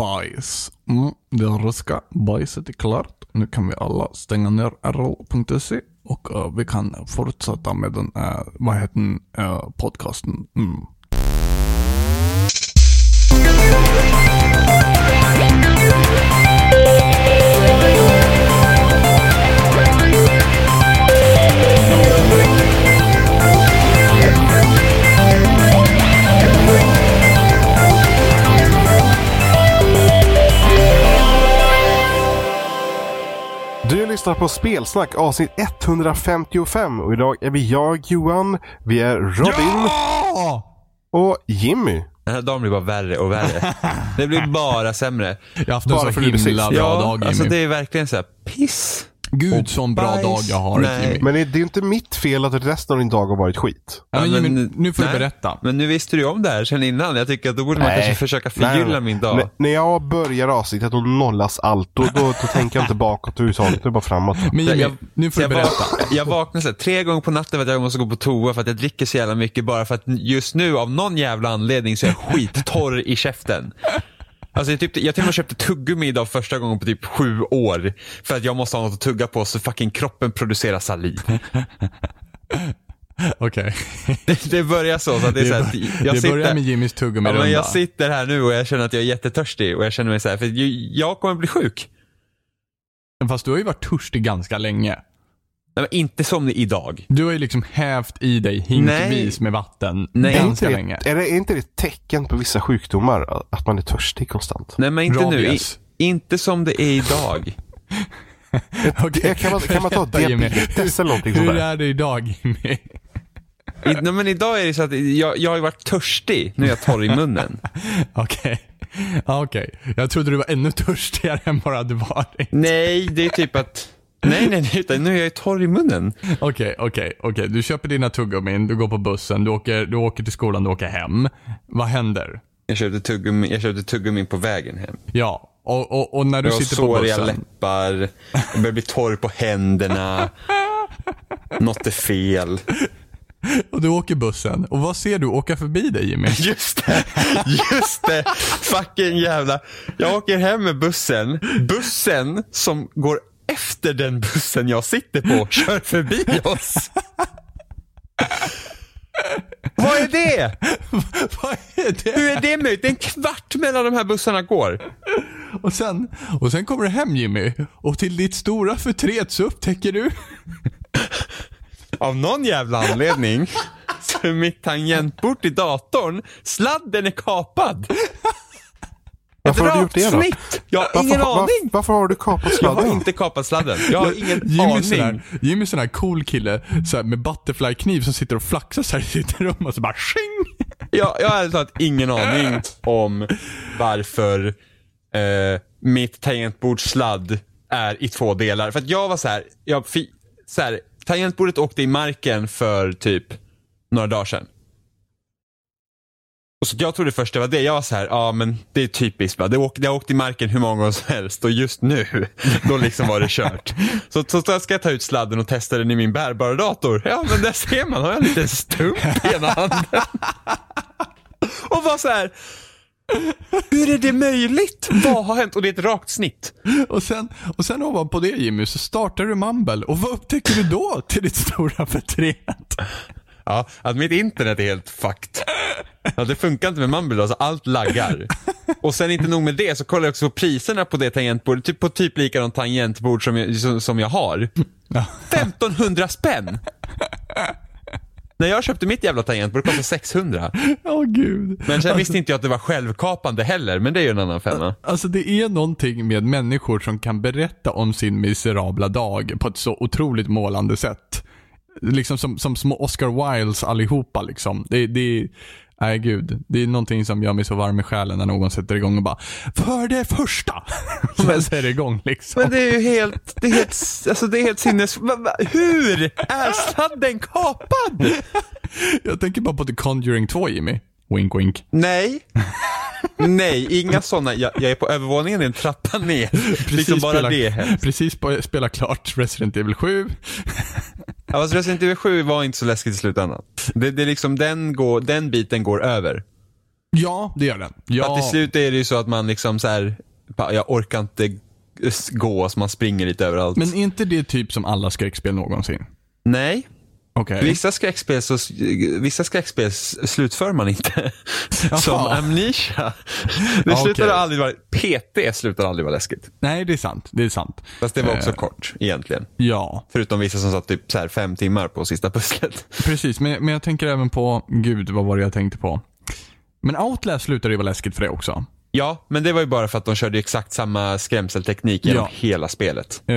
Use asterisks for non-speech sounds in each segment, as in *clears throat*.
bajs. Mm, det ryska bajset är klart. Nu kan vi alla stänga ner rl.se och uh, vi kan fortsätta med den, uh, vad heter den, uh, podcasten. Mm. Lyssnar på Spelsnack avsnitt 155 och idag är vi jag Johan, vi är Robin och Jimmy. Den här dagen blir bara värre och värre. *laughs* Det blir bara sämre. Jag har haft Bara en för så himla bra ja, dag Jimmy. alltså det är verkligen så här piss. Gud sån bra bajs. dag jag har Nej. Jimmy. Men det det är inte mitt fel att resten av din dag har varit skit. Ja, men Jimmy, nu får nej. du berätta. Men nu visste du ju om det här sen innan. Jag tycker att då borde man kanske försöka förgylla nej. min dag. N- när jag börjar avsnittet och nollas allt, då, då, då tänker jag inte bakåt överhuvudtaget. Det är bara framåt. Men Jimmy, jag- nu får du jag, berätta. vak- jag vaknar så här, tre gånger på natten för att jag måste gå på toa för att jag dricker så jävla mycket bara för att just nu av någon jävla anledning så är jag skittorr i käften. Alltså jag, typ, jag till och med köpte tuggummi idag första gången på typ sju år. För att jag måste ha något att tugga på så fucking kroppen producerar saliv. *laughs* Okej. Det, det börjar så. så att det är så här, att jag det sitter, börjar med Jimmys ja, tuggummi-runda. men Jag sitter här nu och jag känner att jag är jättetörstig och jag känner mig så här, för jag kommer bli sjuk. Fast du har ju varit törstig ganska länge. Nej, men inte som idag. Du har ju liksom hävt i dig hinkvis med vatten Nej. Är inte, ganska det, länge. är, det, är inte det ett tecken på vissa sjukdomar? Att man är törstig konstant? Nej men inte nu. I, Rabies. inte som det är idag. *laughs* Okej, kan, man, kan man ta *laughs* diabetes eller någonting sånt Hur är det idag Jimmy? I, nej, men idag är det så att jag, jag har ju varit törstig. Nu är jag torr i munnen. *laughs* Okej. Ja, Okej. Jag trodde du var ännu törstigare än bara du varit. Nej, det är typ att... Nej, nej, nej, utan nu är jag ju torr i munnen. Okej, okej, okej. Du köper dina tuggummin, du går på bussen, du åker, du åker till skolan, du åker hem. Vad händer? Jag köpte tuggummi, jag köpte tuggummi på vägen hem. Ja, och, och, och när du Jag har sitter på bussen. läppar, jag börjar bli torr på händerna. Något är fel. Och du åker bussen. Och vad ser du åka förbi dig Jimmy? *laughs* Just det, just det. Fucking jävla. Jag åker hem med bussen. Bussen som går efter den bussen jag sitter på kör förbi oss. Vad är det? *laughs* vad är det? Hur är det möjligt? Det är en kvart mellan de här bussarna går. Och sen, och sen kommer du hem Jimmy. Och till ditt stora förtret så upptäcker du Av någon jävla anledning så är mitt tangentbord till datorn, sladden är kapad. Varför har du gjort det då? snitt. Jag har Varför, ingen aning. varför, varför har du kapat Jag har sladden? inte kapat sladden. Jag har ingen Jimmy aning. här, Jimmy sån här cool kille så med butterfly-kniv som sitter och flaxar så här i sitt rum och så bara tjing! Jag, jag har ärligt talat ingen aning om varför eh, mitt tangentbordssladd är i två delar. För att jag var så här, jag så här, tangentbordet åkte i marken för typ några dagar sedan. Och så jag trodde först det var det. Jag var så här, ja men det är typiskt. Va? Det, åkte, det har åkt i marken hur många gånger som helst och just nu, *laughs* då liksom var det kört. Så, så, så ska jag ta ut sladden och testa den i min bärbara dator. Ja men där ser man, har jag en liten stump i ena handen. *laughs* Och var så här. Hur är det möjligt? Vad har hänt? Och det är ett rakt snitt. Och sen, och sen ovanpå det Jimmy så startar du Mumble. Och vad upptäcker du då till ditt stora förtret? Ja, att mitt internet är helt fucked. Ja, det funkar inte med Mumble, alltså allt laggar. Och sen inte nog med det, så kollar jag också på priserna på det tangentbordet, typ på typ likadant tangentbord som jag, som, som jag har. 1500 spänn! När jag köpte mitt jävla tangentbord kostade 600. Åh gud. Men sen visste inte jag att det var självkapande heller, men det är ju en annan femma. Alltså det är någonting med människor som kan berätta om sin miserabla dag på ett så otroligt målande sätt. Liksom som, som små Oscar Wildes allihopa liksom. Det, det, nej gud. Det är någonting som gör mig så varm i själen när någon sätter igång och bara För det första! *laughs* Är det igång liksom. Men det är ju helt, det är helt, alltså det är helt sinnes... Hur är sladden kapad? *laughs* Jag tänker bara på The Conjuring 2 Jimmy. Wink wink. Nej. Nej, inga sådana. Jag, jag är på övervåningen, är en trappa ner. *laughs* liksom bara spela, det. Precis spela klart Resident Evil 7. Fast Resident Evil 7 var inte så läskigt i slutändan. Det, det är liksom den, går, den biten går över. Ja, det gör den. Ja. Att till slut är det ju så att man liksom så här, jag orkar inte gå så man springer lite överallt. Men är inte det typ som alla skräckspel någonsin? Nej, Okej. vissa skräckspel, så, vissa skräckspel slutför man inte. *laughs* som. Amnesia. Det okej. aldrig vara, PT slutar aldrig vara läskigt. Nej, det är sant. Det är sant. Fast det var också Eh. kort egentligen. Ja, Förutom vissa som satt typ så fem timmar på sista pusslet. precis. Men, men jag tänker även på, gud vad var det jag tänkte på? Men Outlast slutade ju vara läskigt för det också. Ja, men det var ju bara för att de körde exakt samma skrämselteknik genom Ja. hela spelet. Eh,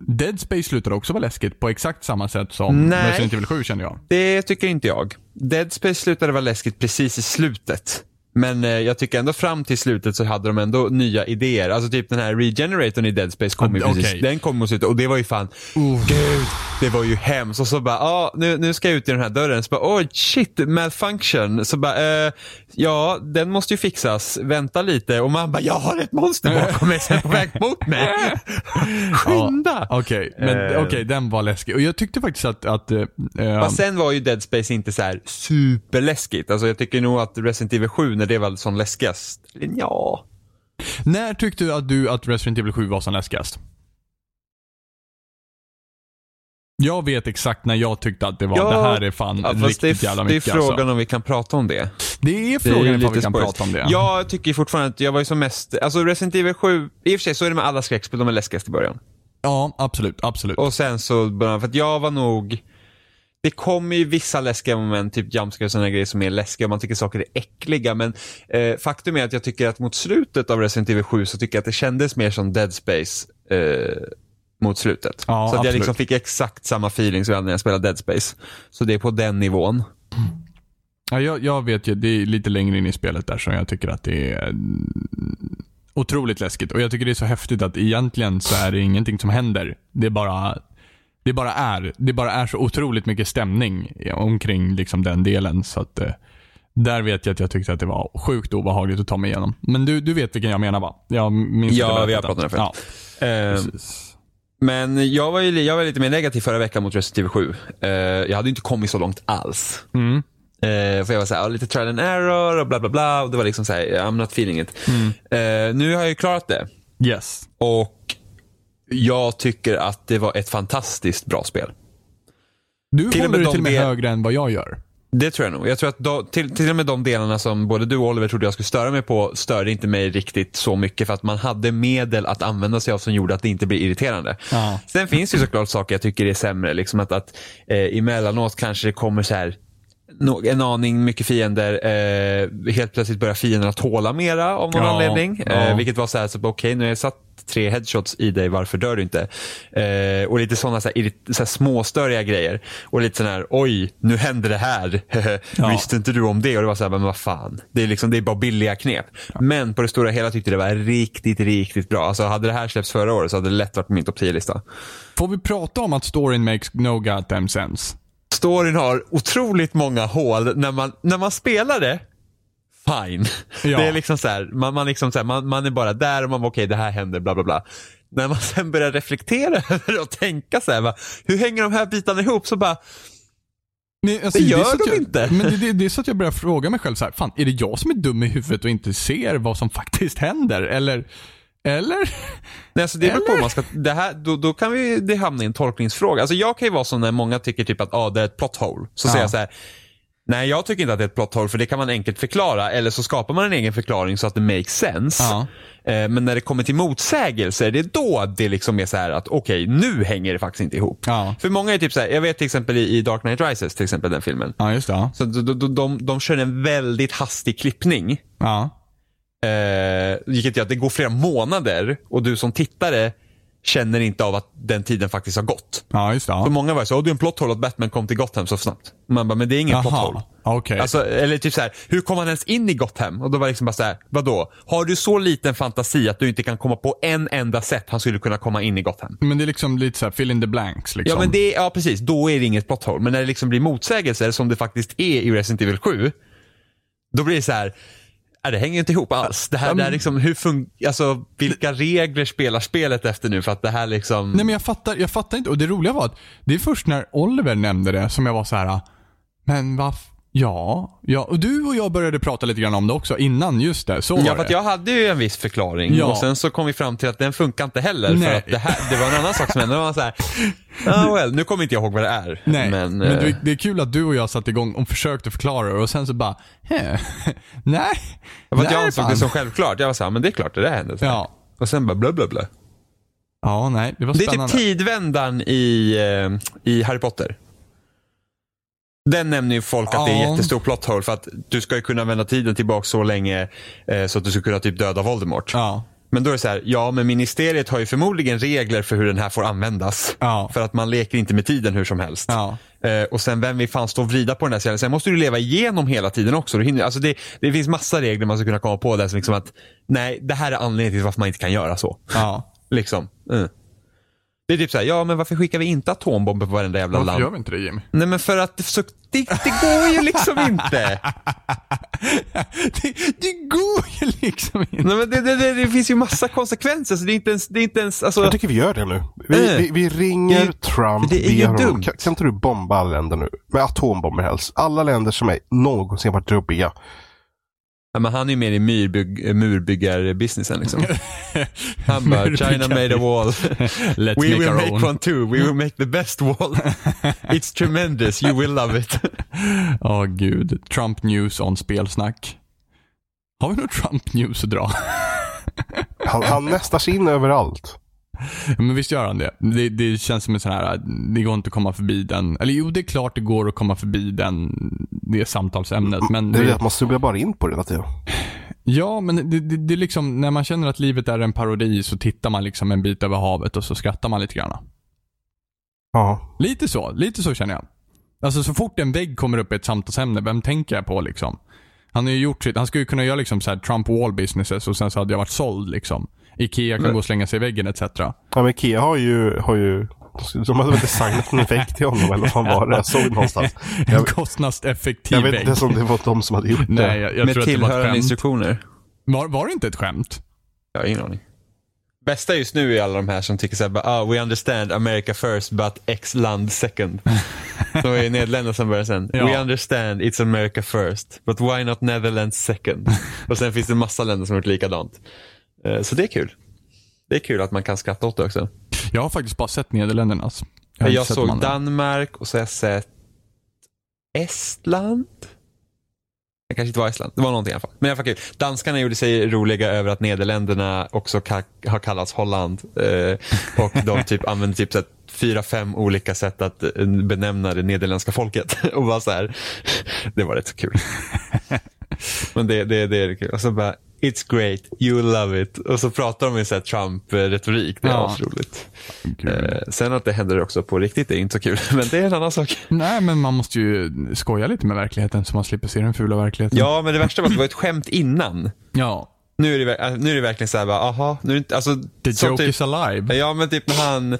Dead Space slutade också vara läskigt på exakt samma sätt som Nej. Resident Evil 7 kände jag. Det tycker inte jag. Dead Space slutade vara läskigt precis i slutet. Men eh, jag tycker ändå fram till slutet så hade de ändå nya idéer. Alltså typ den här regeneratorn i Dead Space kom ju Ah, precis. Den kom mot slutet och det var ju fan, gud, det var ju hemskt. Och så bara, ja nu, nu ska jag ut i den här dörren. Så bara, oj shit, malfunction. Så bara, eh, ja den måste ju fixas. Vänta lite. Och man bara, jag har ett monster bakom mig som är på väg mot mig. *laughs* Skynda! Okej, men Eh. okej, den var läskig. Och jag tyckte faktiskt att, att eh, eh, Fast sen var ju Dead Space inte så här superläskigt. Alltså jag tycker nog att Resident Evil 7 när det var som läskigast, ja. när tyckte du att, du att Resident Evil 7 var som läskigast? Jag vet exakt när jag tyckte att det var, Ja, det här är fan Ja, fast det riktigt är, jävla det är mycket frågan alltså. om vi kan prata om det. Det är Det är frågan ifall vi kan spoilers. prata om det. Jag tycker fortfarande att jag var ju som mest, alltså Resident Evil 7, i och för sig så är det med alla skräckspel, de är läskigast i början. Ja, absolut, absolut. Och sen så, började- för att jag var nog, det kommer ju vissa läskiga moment, typ jumpscares och sådana grejer som är läskiga och man tycker saker är äckliga. Men eh, faktum är att jag tycker att mot slutet av Resident Evil 7 så tycker jag att det kändes mer som Dead Space eh, mot slutet. Ja, så att jag liksom fick exakt samma feeling som jag hade när jag spelade Dead Space. Så det är på den nivån. Ja, jag, jag vet ju, det är lite längre in i spelet där som jag tycker att det är mm, otroligt läskigt. Och jag tycker det är så häftigt att egentligen så är det ingenting som händer. Det är bara, det bara är. Det bara är så otroligt mycket stämning omkring liksom den delen. Så att eh, där vet jag att jag tyckte att det var sjukt obehagligt att ta mig igenom. Men du, du vet vilken jag menar va? Jag minns Ja, vi har pratat om det Ja, Eh. Men jag var, ju, jag var lite mer negativ förra veckan mot Resident Evil 7. Eh, jag hade inte kommit så långt alls. Mm. Eh, för jag var såhär, lite trial and error och bla bla bla. Och det var liksom såhär, I'm not feeling it. Eh, nu har jag ju klarat det. Yes. Och jag tycker att det var ett fantastiskt bra spel. Du Till håller det till och med de del- högre än vad jag gör. Det tror jag nog. Jag tror att då, till, till och med de delarna som både du och Oliver trodde jag skulle störa mig på störde inte mig riktigt så mycket för att man hade medel att använda sig av som gjorde att det inte blir irriterande. Ja. Sen finns det såklart saker jag tycker är sämre. Liksom att, att eh, emellanåt kanske det kommer så här en aning mycket fiender. Eh, helt plötsligt börjar fienderna tåla mera av någon Ja, anledning. ja. Eh, vilket var så här, så, okej nu har jag satt tre headshots i dig, varför dör du inte? Eh, och lite sådana så här, småstöriga grejer. Och lite sån här, oj, nu händer det här. *laughs* Ja. Visste inte du om det? Och det var så här, men vad fan. Det är, liksom, det är bara billiga knep. Men på det stora hela tyckte jag det var riktigt, riktigt bra. Alltså hade det här släppts förra året så hade det lätt varit på min topp 10-lista. Får vi prata om att storyn makes no goddamn sense? Storyn har otroligt många hål. När man, när man spelar det, fine. Ja. Det är liksom så här, man, man, liksom så här, man, man är bara där och man okej det här händer, bla bla bla. När man *laughs* sen börjar reflektera *laughs* över det och tänka så här, va, hur hänger de här bitarna ihop? Så bara, Nej, alltså, Det gör att de jag, inte. Men det, det, det är så att jag börjar fråga mig själv så här, fan är det jag som är dum i huvudet och inte ser vad som faktiskt händer? Eller? Eller? nej, alltså det beror på man ska, det här, då, då kan vi det hamna i en tolkningsfråga. Alltså jag kan ju vara som när många tycker typ att ah, det är ett plot hole. Så Ja. säger jag så här, nej jag tycker inte att det är ett plot hole för det kan man enkelt förklara. Eller så skapar man en egen förklaring så att det makes sense. Ja. Eh, Men när det kommer till motsägelser, det är då det liksom är så här att okej, nu hänger det faktiskt inte ihop. Ja. För många är typ så här, jag vet till exempel i Dark Knight Rises, till exempel den filmen. Ja, just det. Så de, de, de, de kör en väldigt hastig klippning. ja. Eh, vilket gör att det går flera månader och du som tittare känner inte av att den tiden faktiskt har gått. Ja, just det. För många var så, "Åh, det är en plot hole att Batman kom till Gotham så snabbt. Man bara, men det är ingen plot hole. Jaha, okej. Alltså, eller typ så här, hur kom han ens in i Gotham? Och då var det liksom bara så här, vadå? Har du så liten fantasi att du inte kan komma på en enda sätt han skulle kunna komma in i Gotham? Men det är liksom lite så här, fill in the blanks liksom. Ja, men det, ja precis, då är det inget plot hole. Men när det liksom blir motsägelser som det faktiskt är i Resident Evil 7, då blir det så här, det hänger inte ihop alls. Det här, det här liksom, hur fun- alltså, vilka regler spelar spelet efter nu för att det här liksom... Nej men jag fattar, jag fattar inte. Och det roliga var att det är först när Oliver nämnde det som jag var så här. men vad, Ja, ja, och du och jag började prata lite grann om det också innan, just det. Så Ja, för att jag hade ju en viss förklaring Ja. och sen så kom vi fram till att den funkar inte heller för Nej. att det, här, det var en annan sak som hände. Det var så här, ah, well, nu kommer inte jag ihåg vad det är. Nej, men, men, eh, det, är kul att du och jag satte igång och försökte förklara och sen så bara, "Hä? *laughs* nej. för att jag ansåg fan." det som självklart. Jag var så här, men det är klart det där hände. Ja. Och sen bara bla bla bla. Ja, nej, det var Det är typ spännande. tidvändan i, eh, i Harry Potter. Den nämner ju folk att det är Ja. jättestor plot hole för att du ska ju kunna vända tiden tillbaka så länge eh, så att du ska kunna typ döda Voldemort. Ja, Men då är det så här, ja men ministeriet har ju förmodligen regler för hur den här får användas. Ja. För att man leker inte med tiden hur som helst. ja. Eh, och sen vem vill fan stå och vrida på den här scenen? Sen måste du leva igenom hela tiden också. Du hinner, alltså det, det finns massa regler man ska kunna komma på där som liksom att nej, det här är anledningen till varför man inte kan göra så. ja. Liksom. Mm. Det är typ så här, ja men varför skickar vi inte atombomber på varenda jävla Varför land? gör vi inte det Jimmy? Nej men för att det, så, det, det går ju liksom inte. det, *laughs* det går ju liksom inte. Nej, men det, det, det, finns ju massa konsekvenser så det är inte ens, det är inte ens alltså, Jag tycker vi gör det nu. Vi, Eh. vi, vi ringer Det- Trump. det är ju honom, dumt. Kan, kan inte du bomba alla länder nu? Med atombomber helst. Alla länder som är någonsin varit jobbiga. Ja, men han är ju mer i myrbygg, murbyggarbusinessen liksom. *laughs* Han bara, China made a wall. Let's We make will our make own. one too. We will make the best wall. *laughs* It's tremendous. You will love it. Ja, gud. Trump news on spelsnack. Har vi något Trump news att dra? Han, han sig in överallt. Men visst gör han det? det? Det känns som en sån här, det går inte att komma förbi den. Eller jo, det är klart det går att komma förbi den, det samtalsämnet. Men Det är det, att man snubblar bara in på det hela tiden. ja, men det, det, det är liksom, när man känner att livet är en parodi så tittar man liksom en bit över havet och så skrattar man lite grann. Ja. Lite så, lite så känner jag. Alltså så fort en vägg kommer upp i ett samtalsämne, vem tänker jag på liksom? Han har ju gjort sitt, han skulle ju kunna göra liksom så Trump wall businesses och sen så hade jag varit såld liksom. Ikea kan Men- gå och slänga sig i väggen etc. ja men Ikea har ju, har ju de hade väl designat en vägg till honom eller vad fan var det? Jag såg någonstans. *laughs* En Jag, kostnadseffektiv jag vet vägg. inte om det var de som hade gjort det. Nej, jag, jag Med tror att det var ett tillhörande instruktioner. Var, var det inte ett skämt? Jag har ingen aning. Bästa just nu är alla de här som tycker såhär, ah, we understand America first but X land second. *laughs* Så är Nederländerna som börjar sen. Ja. We understand it's America first but why not Netherlands second? *laughs* Och sen finns det massa länder som har gjort likadant. Eh, Så det är kul. Det är kul att man kan skratta åt det också. Jag har faktiskt bara sett Nederländernas. Jag, de såg andra. Danmark och så har jag sett Estland. Det kanske inte var Estland, det var någonting i alla fall. Men i alla fall kul. Danskarna gjorde sig roliga över att Nederländerna också ka- har kallats Holland. Eh, och de typ *laughs* använde typ så fyra, fem olika sätt att eh, benämna det nederländska folket. *laughs* och bara så här, det var rätt så kul. *laughs* Men det, det, det är kul. Och så bara, it's great, you will love it. Och så pratar de i så Trump-retorik, det är Ja. asroligt. Eh, sen att det händer också på riktigt är inte så kul, *laughs* men det är en annan sak. Nej, men man måste ju skoja lite med verkligheten så man slipper se den fula verkligheten. Ja, men det värsta var att det var ett skämt innan. ja. Nu är det, alltså, nu är det verkligen så här, bara, aha, nu är det inte, alltså, The joke typ, is alive. Ja, men typ när han,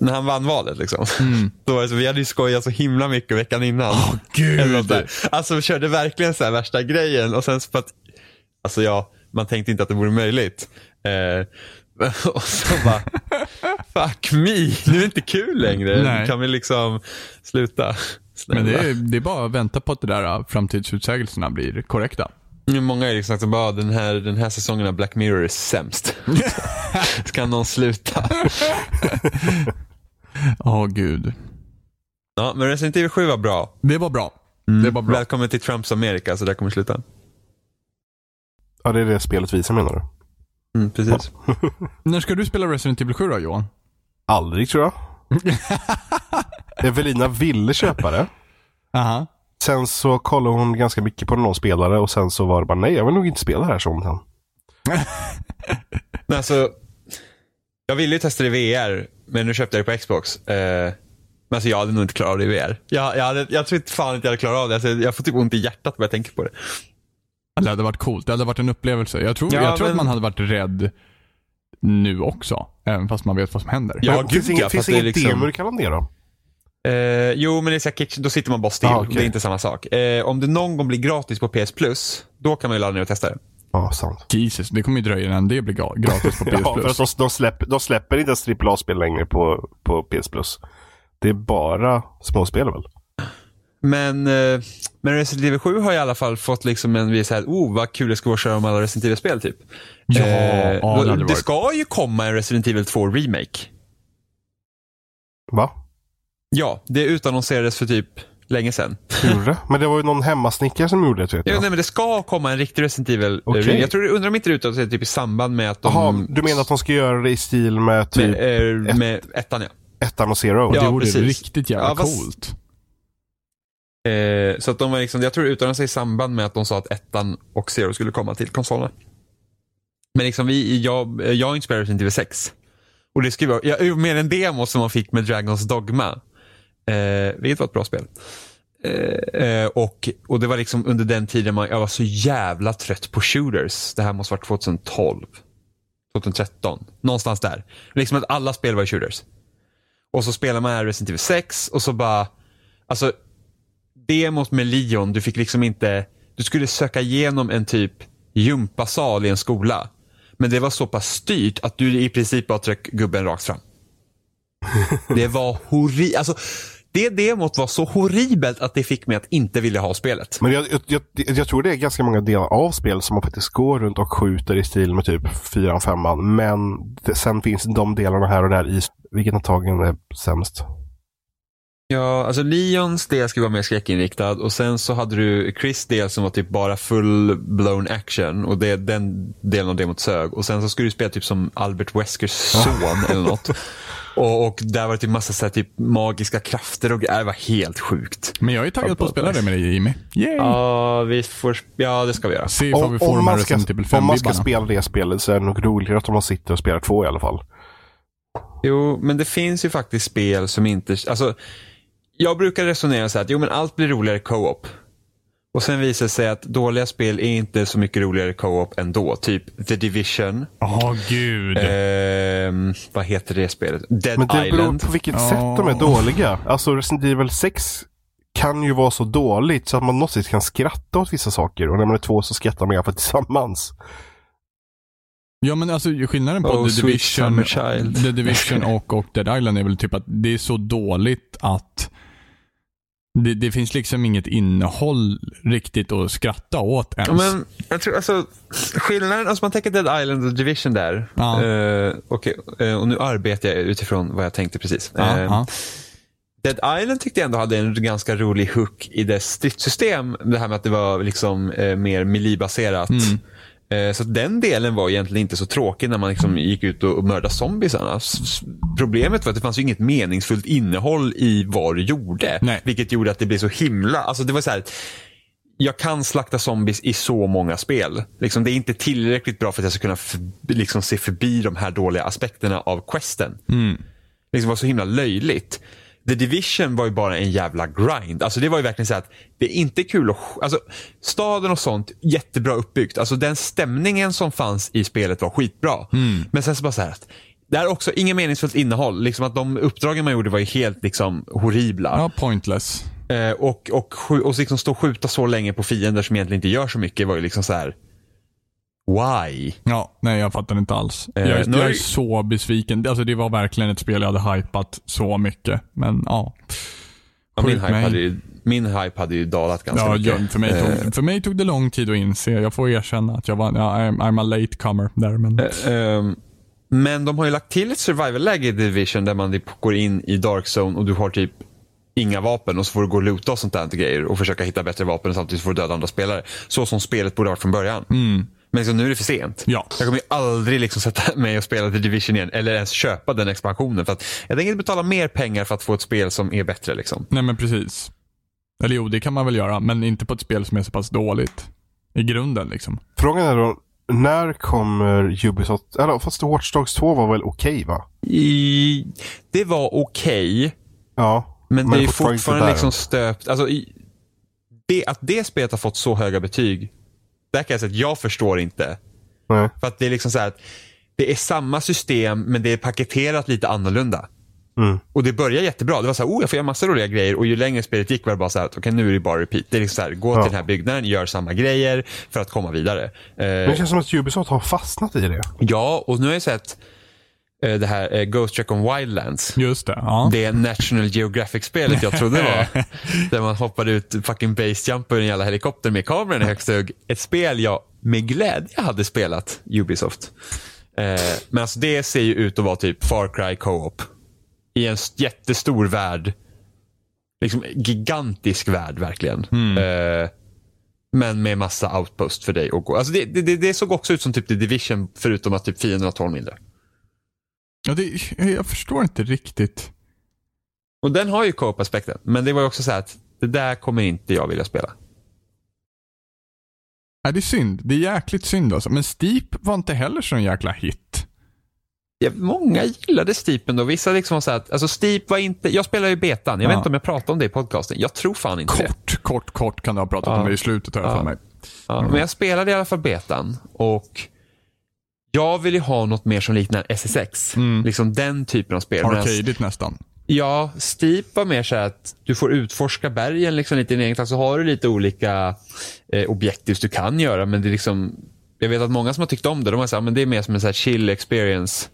när han vann valet liksom. Mm. *laughs* Då var det så, vi hade ju skojat så himla mycket veckan innan. Åh, gud. Alltså vi körde verkligen så här värsta grejen och sen så för att, alltså ja, man tänkte inte att det vore möjligt. Eh, *laughs* och så bara, fuck me, nu är det inte kul längre. Nej. Kan vi liksom sluta? Snälla. Men det är, det är bara att vänta på att det där framtidsutsägelserna blir korrekta. Nu Många är liksom att bara, den här, den här säsongen av Black Mirror är sämst. *laughs* Kan någon sluta? *laughs* Åh gud. Ja, men Resident Evil 7 var bra. Det var bra. Det var bra. Välkommen till Trumps Amerika, så där kommer sluta. Ja, det är det spelet visar menar du? Mm, precis. *laughs* När ska du spela Resident Evil 7 då Johan? Aldrig tror jag. *laughs* Evelina ville köpa det. Aha. Sen så kollade hon ganska mycket på någon spelare och sen så var det bara nej, jag vill nog inte spela det här som han. *laughs* Men alltså, jag ville ju testa det i VR, men nu köpte jag det på Xbox. Eh, men alltså jag hade nog inte klarat av det i VR. Jag, jag, hade, jag tror inte fan inte jag hade klarat av det. Alltså, jag får typ ont i hjärtat när jag tänker på det. Det hade varit coolt. Det hade varit en upplevelse. Jag tror, Ja, jag tror men- att man hade varit rädd nu också. Även fast man vet vad som händer. Ja, gud, finns ja, finns det är inget liksom- demo du kan ladda ner då? Eh, jo, men det är kitchen, då sitter man bara still. Ah, okej. Det är inte samma sak. Eh, om det någon gång blir gratis på PS Plus, då kan man ju ladda ner och testa det. Ja, sant. Jesus, det kommer ju dröja innan det blir gratis på *laughs* PS Ja, för Plus. att de, de, släpper, de släpper inte ens AAA-spel längre på, på PS Plus. Det är bara småspel väl? Men, eh, men Resident Evil 7 har i alla fall fått liksom en viss här, oh vad kul det ska vara att köra om alla Resident Evil-spel typ. Ja, Eh, ja, det det, varit. ska ju komma en Resident Evil 2 Remake. Va? Ja, det utannonserades för typ länge sedan. Gjorde det? Men det var ju någon hemmasnickare som gjorde det vet Ja, jag. nej, men det ska komma en riktig Resident Evil. eh, remake. Jag tror, undrar om inte det utannonserades typ i samband med att de... Jaha, du menar att de ska göra det i stil med typ med, eh, med ettan ja. ettan och zero? Ja, det vore precis. riktigt jävla Ja, fast- coolt. Eh, så att de var liksom, jag tror det uttalade sig i samband med att de sa att ettan och Zero skulle komma till konsolerna. Men liksom vi, jag, jag har inte spelat Resident Evil 6. Och det skulle vara, jag, med en demo som man fick med Dragons Dogma. Eh, vilket var ett bra spel. Eh, eh, och, och det var liksom under den tiden man, jag var så jävla trött på shooters. Det här måste varit 2012. 2013. Någonstans där. Liksom att alla spel var shooters. Och så spelar man Resident Evil 6 och så bara, alltså demot med Leon, du fick liksom inte, du skulle söka igenom en typ gympasal i en skola. Men det var så pass styrt att du i princip bara tryck gubben rakt fram. *laughs* Det var horribelt, alltså det demot var så horribelt att det fick mig att inte vilja ha spelet. Men jag, jag, jag, jag tror det är ganska många delar av spel som man faktiskt går runt och skjuter i stil med typ 4 femman. Men det, sen finns de delarna här och där i vilken antagligen är sämst. Ja, alltså Leons del skulle vara mer skräckinriktad och sen så hade du Chris del som var typ bara full blown action och det, den delen av demot sög. Och sen så skulle du spela typ som Albert Weskers son eller något. Och, och där var det typ massa så här, typ magiska krafter och det var helt sjukt. Men jag är taggad på att spela det med dig Jimmy. Yay! Ja, vi får, ja det ska vi göra. Se ifall vi Om, får om, de här man ska, Evil om man ska 5-vibbarna. spela det spelet så är det nog roligare att man sitter och spelar två i alla fall. Jo, men det finns ju faktiskt spel som inte, alltså jag brukar resonera så här att jo men allt blir roligare co-op. Och sen visar det sig att dåliga spel är inte så mycket roligare co-op ändå. Typ The Division. Åh gud. Ehm, vad heter det spelet? Dead Men det beror Island. på vilket Ja. sätt de är dåliga. Alltså Resident Evil 6 kan ju vara så dåligt så att man något sätt kan skratta åt vissa saker. Och när man är två så skrattar man i alla fall *laughs* tillsammans. Ja men alltså skillnaden på Oh, The Division. The Division och, och Dead Island är väl typ att det är så dåligt att det, det finns liksom inget innehåll riktigt att skratta åt ens. Ja, men jag tror alltså skillnaden, alltså man tänker Dead Island och Division där. Ja. Eh, okej, eh, och nu arbetar jag utifrån vad jag tänkte precis. ja, Eh. Dead Island tyckte jag ändå hade en ganska rolig hook i dess stridssystem. Det här med att det var liksom eh, mer melee-baserat. Mm. Eh, så den delen var egentligen inte så tråkig när man liksom gick ut och, mördade s- Problemet var att det fanns inget meningsfullt innehåll i vad du gjorde. Nej. Vilket gjorde att det blev så himla, alltså det var så här. Jag kan slakta zombies i så många spel. Liksom, det är inte tillräckligt bra för att jag ska kunna för, liksom, se förbi de här dåliga aspekterna av questen Mm. liksom var så himla löjligt. The Division var ju bara en jävla grind. Alltså det var ju verkligen så att det är inte kul att... Alltså staden och sånt, jättebra uppbyggt. Alltså den stämningen som fanns i spelet var skitbra. Men sen så bara så här att det är också inget meningsfullt innehåll. Liksom att de uppdragen man gjorde var ju helt liksom horribla. ja, pointless. Eh, och, och, skj- och liksom stå och skjuta så länge på fiender som egentligen inte gör så mycket var ju liksom så här. Why? Ja, nej jag fattar inte alls. Eh, jag, nu jag är så besviken. Alltså det var verkligen ett spel jag hade hypat så mycket. Men ja. Ja, min, hype mig. hade ju, min hype hade ju dalat ganska Ja, mycket. ja, för, mig Eh, tog, för mig tog det lång tid att inse. Jag får erkänna att jag var, ja, I'm, I'm a late comer där. Men, Ehm, men de har ju lagt till ett survival-läge i Division där man typ går in i Dark Zone och du har typ inga vapen och så får du gå och loota och sånt där grejer och försöka hitta bättre vapen samtidigt får du döda andra spelare. Så som spelet borde ha varit från början. mm, Men liksom, nu är det för sent. Ja. Jag kommer ju aldrig liksom sätta *laughs* mig och spela The Division igen eller ens köpa den expansionen. För att jag tänker inte betala mer pengar för att få ett spel som är bättre. Liksom. nej men precis. Eller jo, det kan man väl göra. Men inte på ett spel som är så pass dåligt. I grunden liksom. Frågan är då, när kommer Ubisoft... Eller fast Watch Dogs 2 var väl okej va? I, det var okej. Ja. Men, det är ju fortfarande fortfarande liksom stöpt. Alltså, i, det, att det spelet har fått så höga betyg, där kan jag säga att jag förstår inte. Nej. För att det är liksom så här att det är samma system men det är paketerat lite annorlunda. Mm. Och det börjar jättebra. Det var så här, oh jag får göra massa roliga grejer och ju längre spelet gick var det bara så här, okej nu är det bara repeat. Det är liksom så här, gå Ja. till den här byggnaden, gör samma grejer för att komma vidare. Eh, Men det känns som att Ubisoft har fastnat i det. Ja, och nu har jag sett eh, det här eh, Ghost Recon Wildlands. Just det. Ja. Det National Geographic-spelet jag trodde var. *laughs* där man hoppade ut fucking basejump ur en jävla helikopter med kameran i högsta hugg. Ett spel jag med glädje hade spelat, Ubisoft. Eh, men alltså det ser ju ut att vara typ Far Cry Co-op. I en jättestor värld. Liksom gigantisk värld verkligen. Eh, men med massa outpost för dig att gå. Alltså det, det, det såg också ut som typ The Division förutom att typ fienderna tål mindre. Ja, det, jag förstår inte riktigt. Och den har ju co-op-aspekten. Men det var ju också så här att det där kommer inte jag vilja spela. Nej, det är synd. Det är jäkligt synd alltså. Men Steep var inte heller så en jäkla hit. Ja, många gillade Steep ändå. Vissa liksom var så att, alltså Steep var inte, jag spelar ju betan. Jag vet Ja. inte om jag pratade om det i podcasten. Jag tror fan inte det. Kort, kort, kort kan du ha pratat Ja. om det i slutet här Ja. för mig. Ja, Men jag spelade i alla fall betan och jag vill ju ha något mer som liknar SSX. Liksom den typen av spel. Arcadigt nästan. Ja, Steep var mer så att du får utforska bergen liksom lite i din egen takt. Så har du lite olika eh, objektivs du kan göra. Men det är liksom, jag vet att många som har tyckt om det, de har sagt att det är mer som en så här chill experience.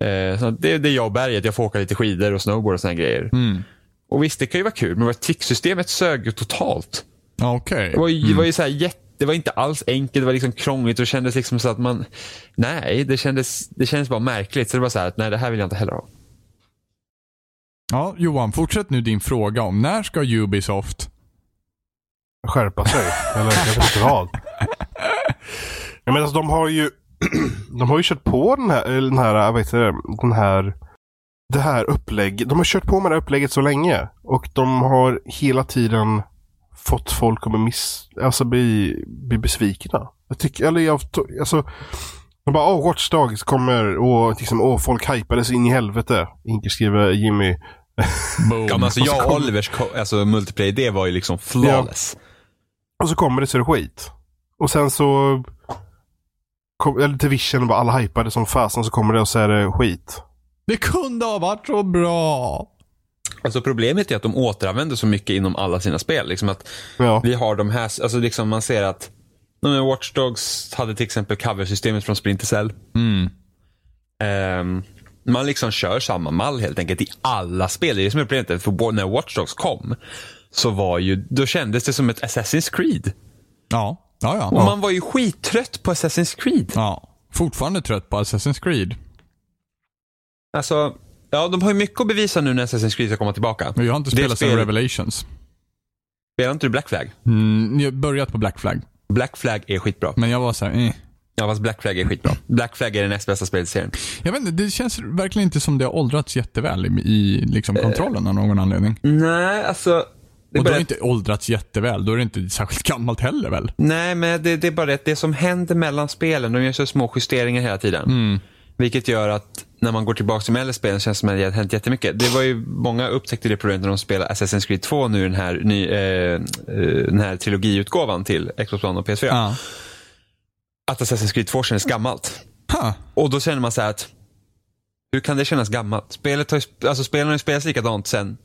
Eh, så det, det är jag och berget, jag får åka lite skidor och snowboard och såna här grejer. Och visst, det kan ju vara kul, men tricksystemet sög ju totalt. Okej. Det var ju, det var ju så här jätte, det var inte alls enkelt, det var liksom krångligt och det kändes liksom så att man, nej, det kändes, det kändes bara märkligt. Så det var så här att nej, det här vill jag inte heller ha. Ja, Johan, fortsätt nu din fråga om när ska Ubisoft... skärpa sig. Eller inte vad. Jag menar, alltså, de har ju *clears throat* de har ju kört på den här, eller den här, vad heter det, den här, det här upplägget. De har kört på med det här upplägget så länge. Och de har hela tiden fått folk att bli, miss, alltså bli, bli besvikna. Jag tycker, eller jag, alltså, de bara, åh, Watch Dogs kommer och liksom, åh, folk hypades in i helvete. Inklusive Jimmy. Boom. Ja, men alltså Och så jag och Olivers alltså, multiplayer, det var ju liksom flawless. Och så kommer det så är det skit. Och sen så... Kom, eller Division var alla hypade som fasen så kommer det och så är det skit. Det kunde ha varit så bra. Alltså problemet är att de återanvänder så mycket inom alla sina spel. Liksom att Ja. vi har de här, alltså liksom man ser att Watch Dogs hade till exempel coversystemet från Splinter Cell. Mm. Ehm, man liksom kör samma mall helt enkelt i alla spel. Det är det som är problemet. För när Watch Dogs kom så var ju, då kändes det som ett Assassin's Creed. Ja. Ja, ja. Och man var ju skittrött på Assassin's Creed. ja. Fortfarande trött på Assassin's Creed. Alltså, ja de har ju mycket att bevisa nu när Assassin's Creed ska komma tillbaka. Men jag har inte Det spelat spel- sen Revelations. Spelar inte du Black Flag? Mm, jag har börjat på Black Flag. Black Flag är skitbra. Men jag var så här, eh. Ja, fast Black Flag är skitbra. Black Flag är den näst bästa spelet i serien. Jag vet inte, det känns verkligen inte som det har åldrats jätteväl i, i liksom kontrollen av någon anledning. Nej, alltså. Och då har det inte åldrats jätteväl. Då är det inte särskilt gammalt heller väl? nej, men det, det är bara det att det som händer mellan spelen, de gör så små justeringar hela tiden. Vilket gör att när man går tillbaka till de äldre spelen känns det som att det har hänt jättemycket. Det var ju, många upptäckte det problemet när de spelade Assassin's Creed 2 nu, den här, ny, eh, eh, den här trilogiutgåvan till Xbox One och PS4. Ja. Att Assassin's Creed 2 kändes gammalt. Ha. Och då känner man så här att, hur kan det kännas gammalt? Spelet har ju, alltså spelen har ju spelats likadant sen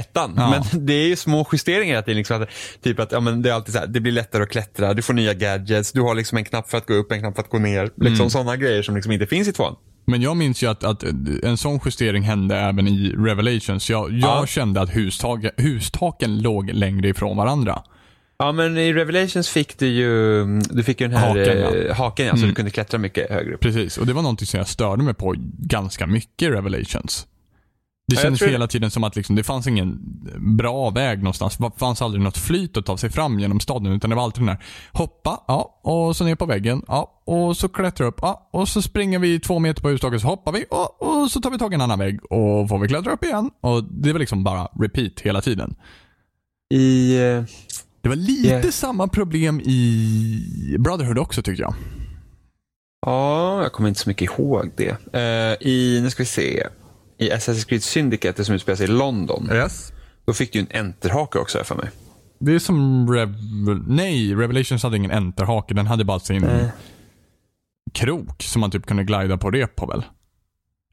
ettan. Ja. Men *laughs* det är ju små justeringar hela tiden. Liksom typ att ja, men det är alltid så här, det blir lättare att klättra, du får nya gadgets, du har liksom en knapp för att gå upp, en knapp för att gå ner. Liksom Mm. sådana grejer som liksom inte finns i tvåan. Men jag minns ju att, att en sån justering hände även i Revelations. Jag, jag Ja. kände att hustagen, hustaken låg längre ifrån varandra. Ja men i Revelations fick du ju, du fick ju den här Haken, ja. eh, haken ja, så du kunde klättra mycket högre upp. Precis, och det var någonting som jag störde mig på ganska mycket i Revelations. Det kändes tror- hela tiden som att liksom, det fanns ingen bra väg någonstans. Det fanns aldrig något flyt att ta sig fram genom staden. Utan det var alltid den här, hoppa, ja, och så ner på väggen, ja, och så klättra upp, ja, och så springer vi två meter på hustaket, så hoppar vi, och, och så tar vi tag i en annan vägg, och får vi klättra upp igen. Och det var liksom bara repeat hela tiden. I, Det var lite Yeah. samma problem i Brotherhood också tyckte jag. ja, jag kommer inte så mycket ihåg det. Eh, I, nu ska vi se, i Assassin's Creed Syndicate som utspelar sig i London. Yes. Då fick du en enterhake också för mig. Det är som Rev... Nej, Revelations hade ingen enterhake. Den hade bara sin krok som man typ kunde glida på rep på väl?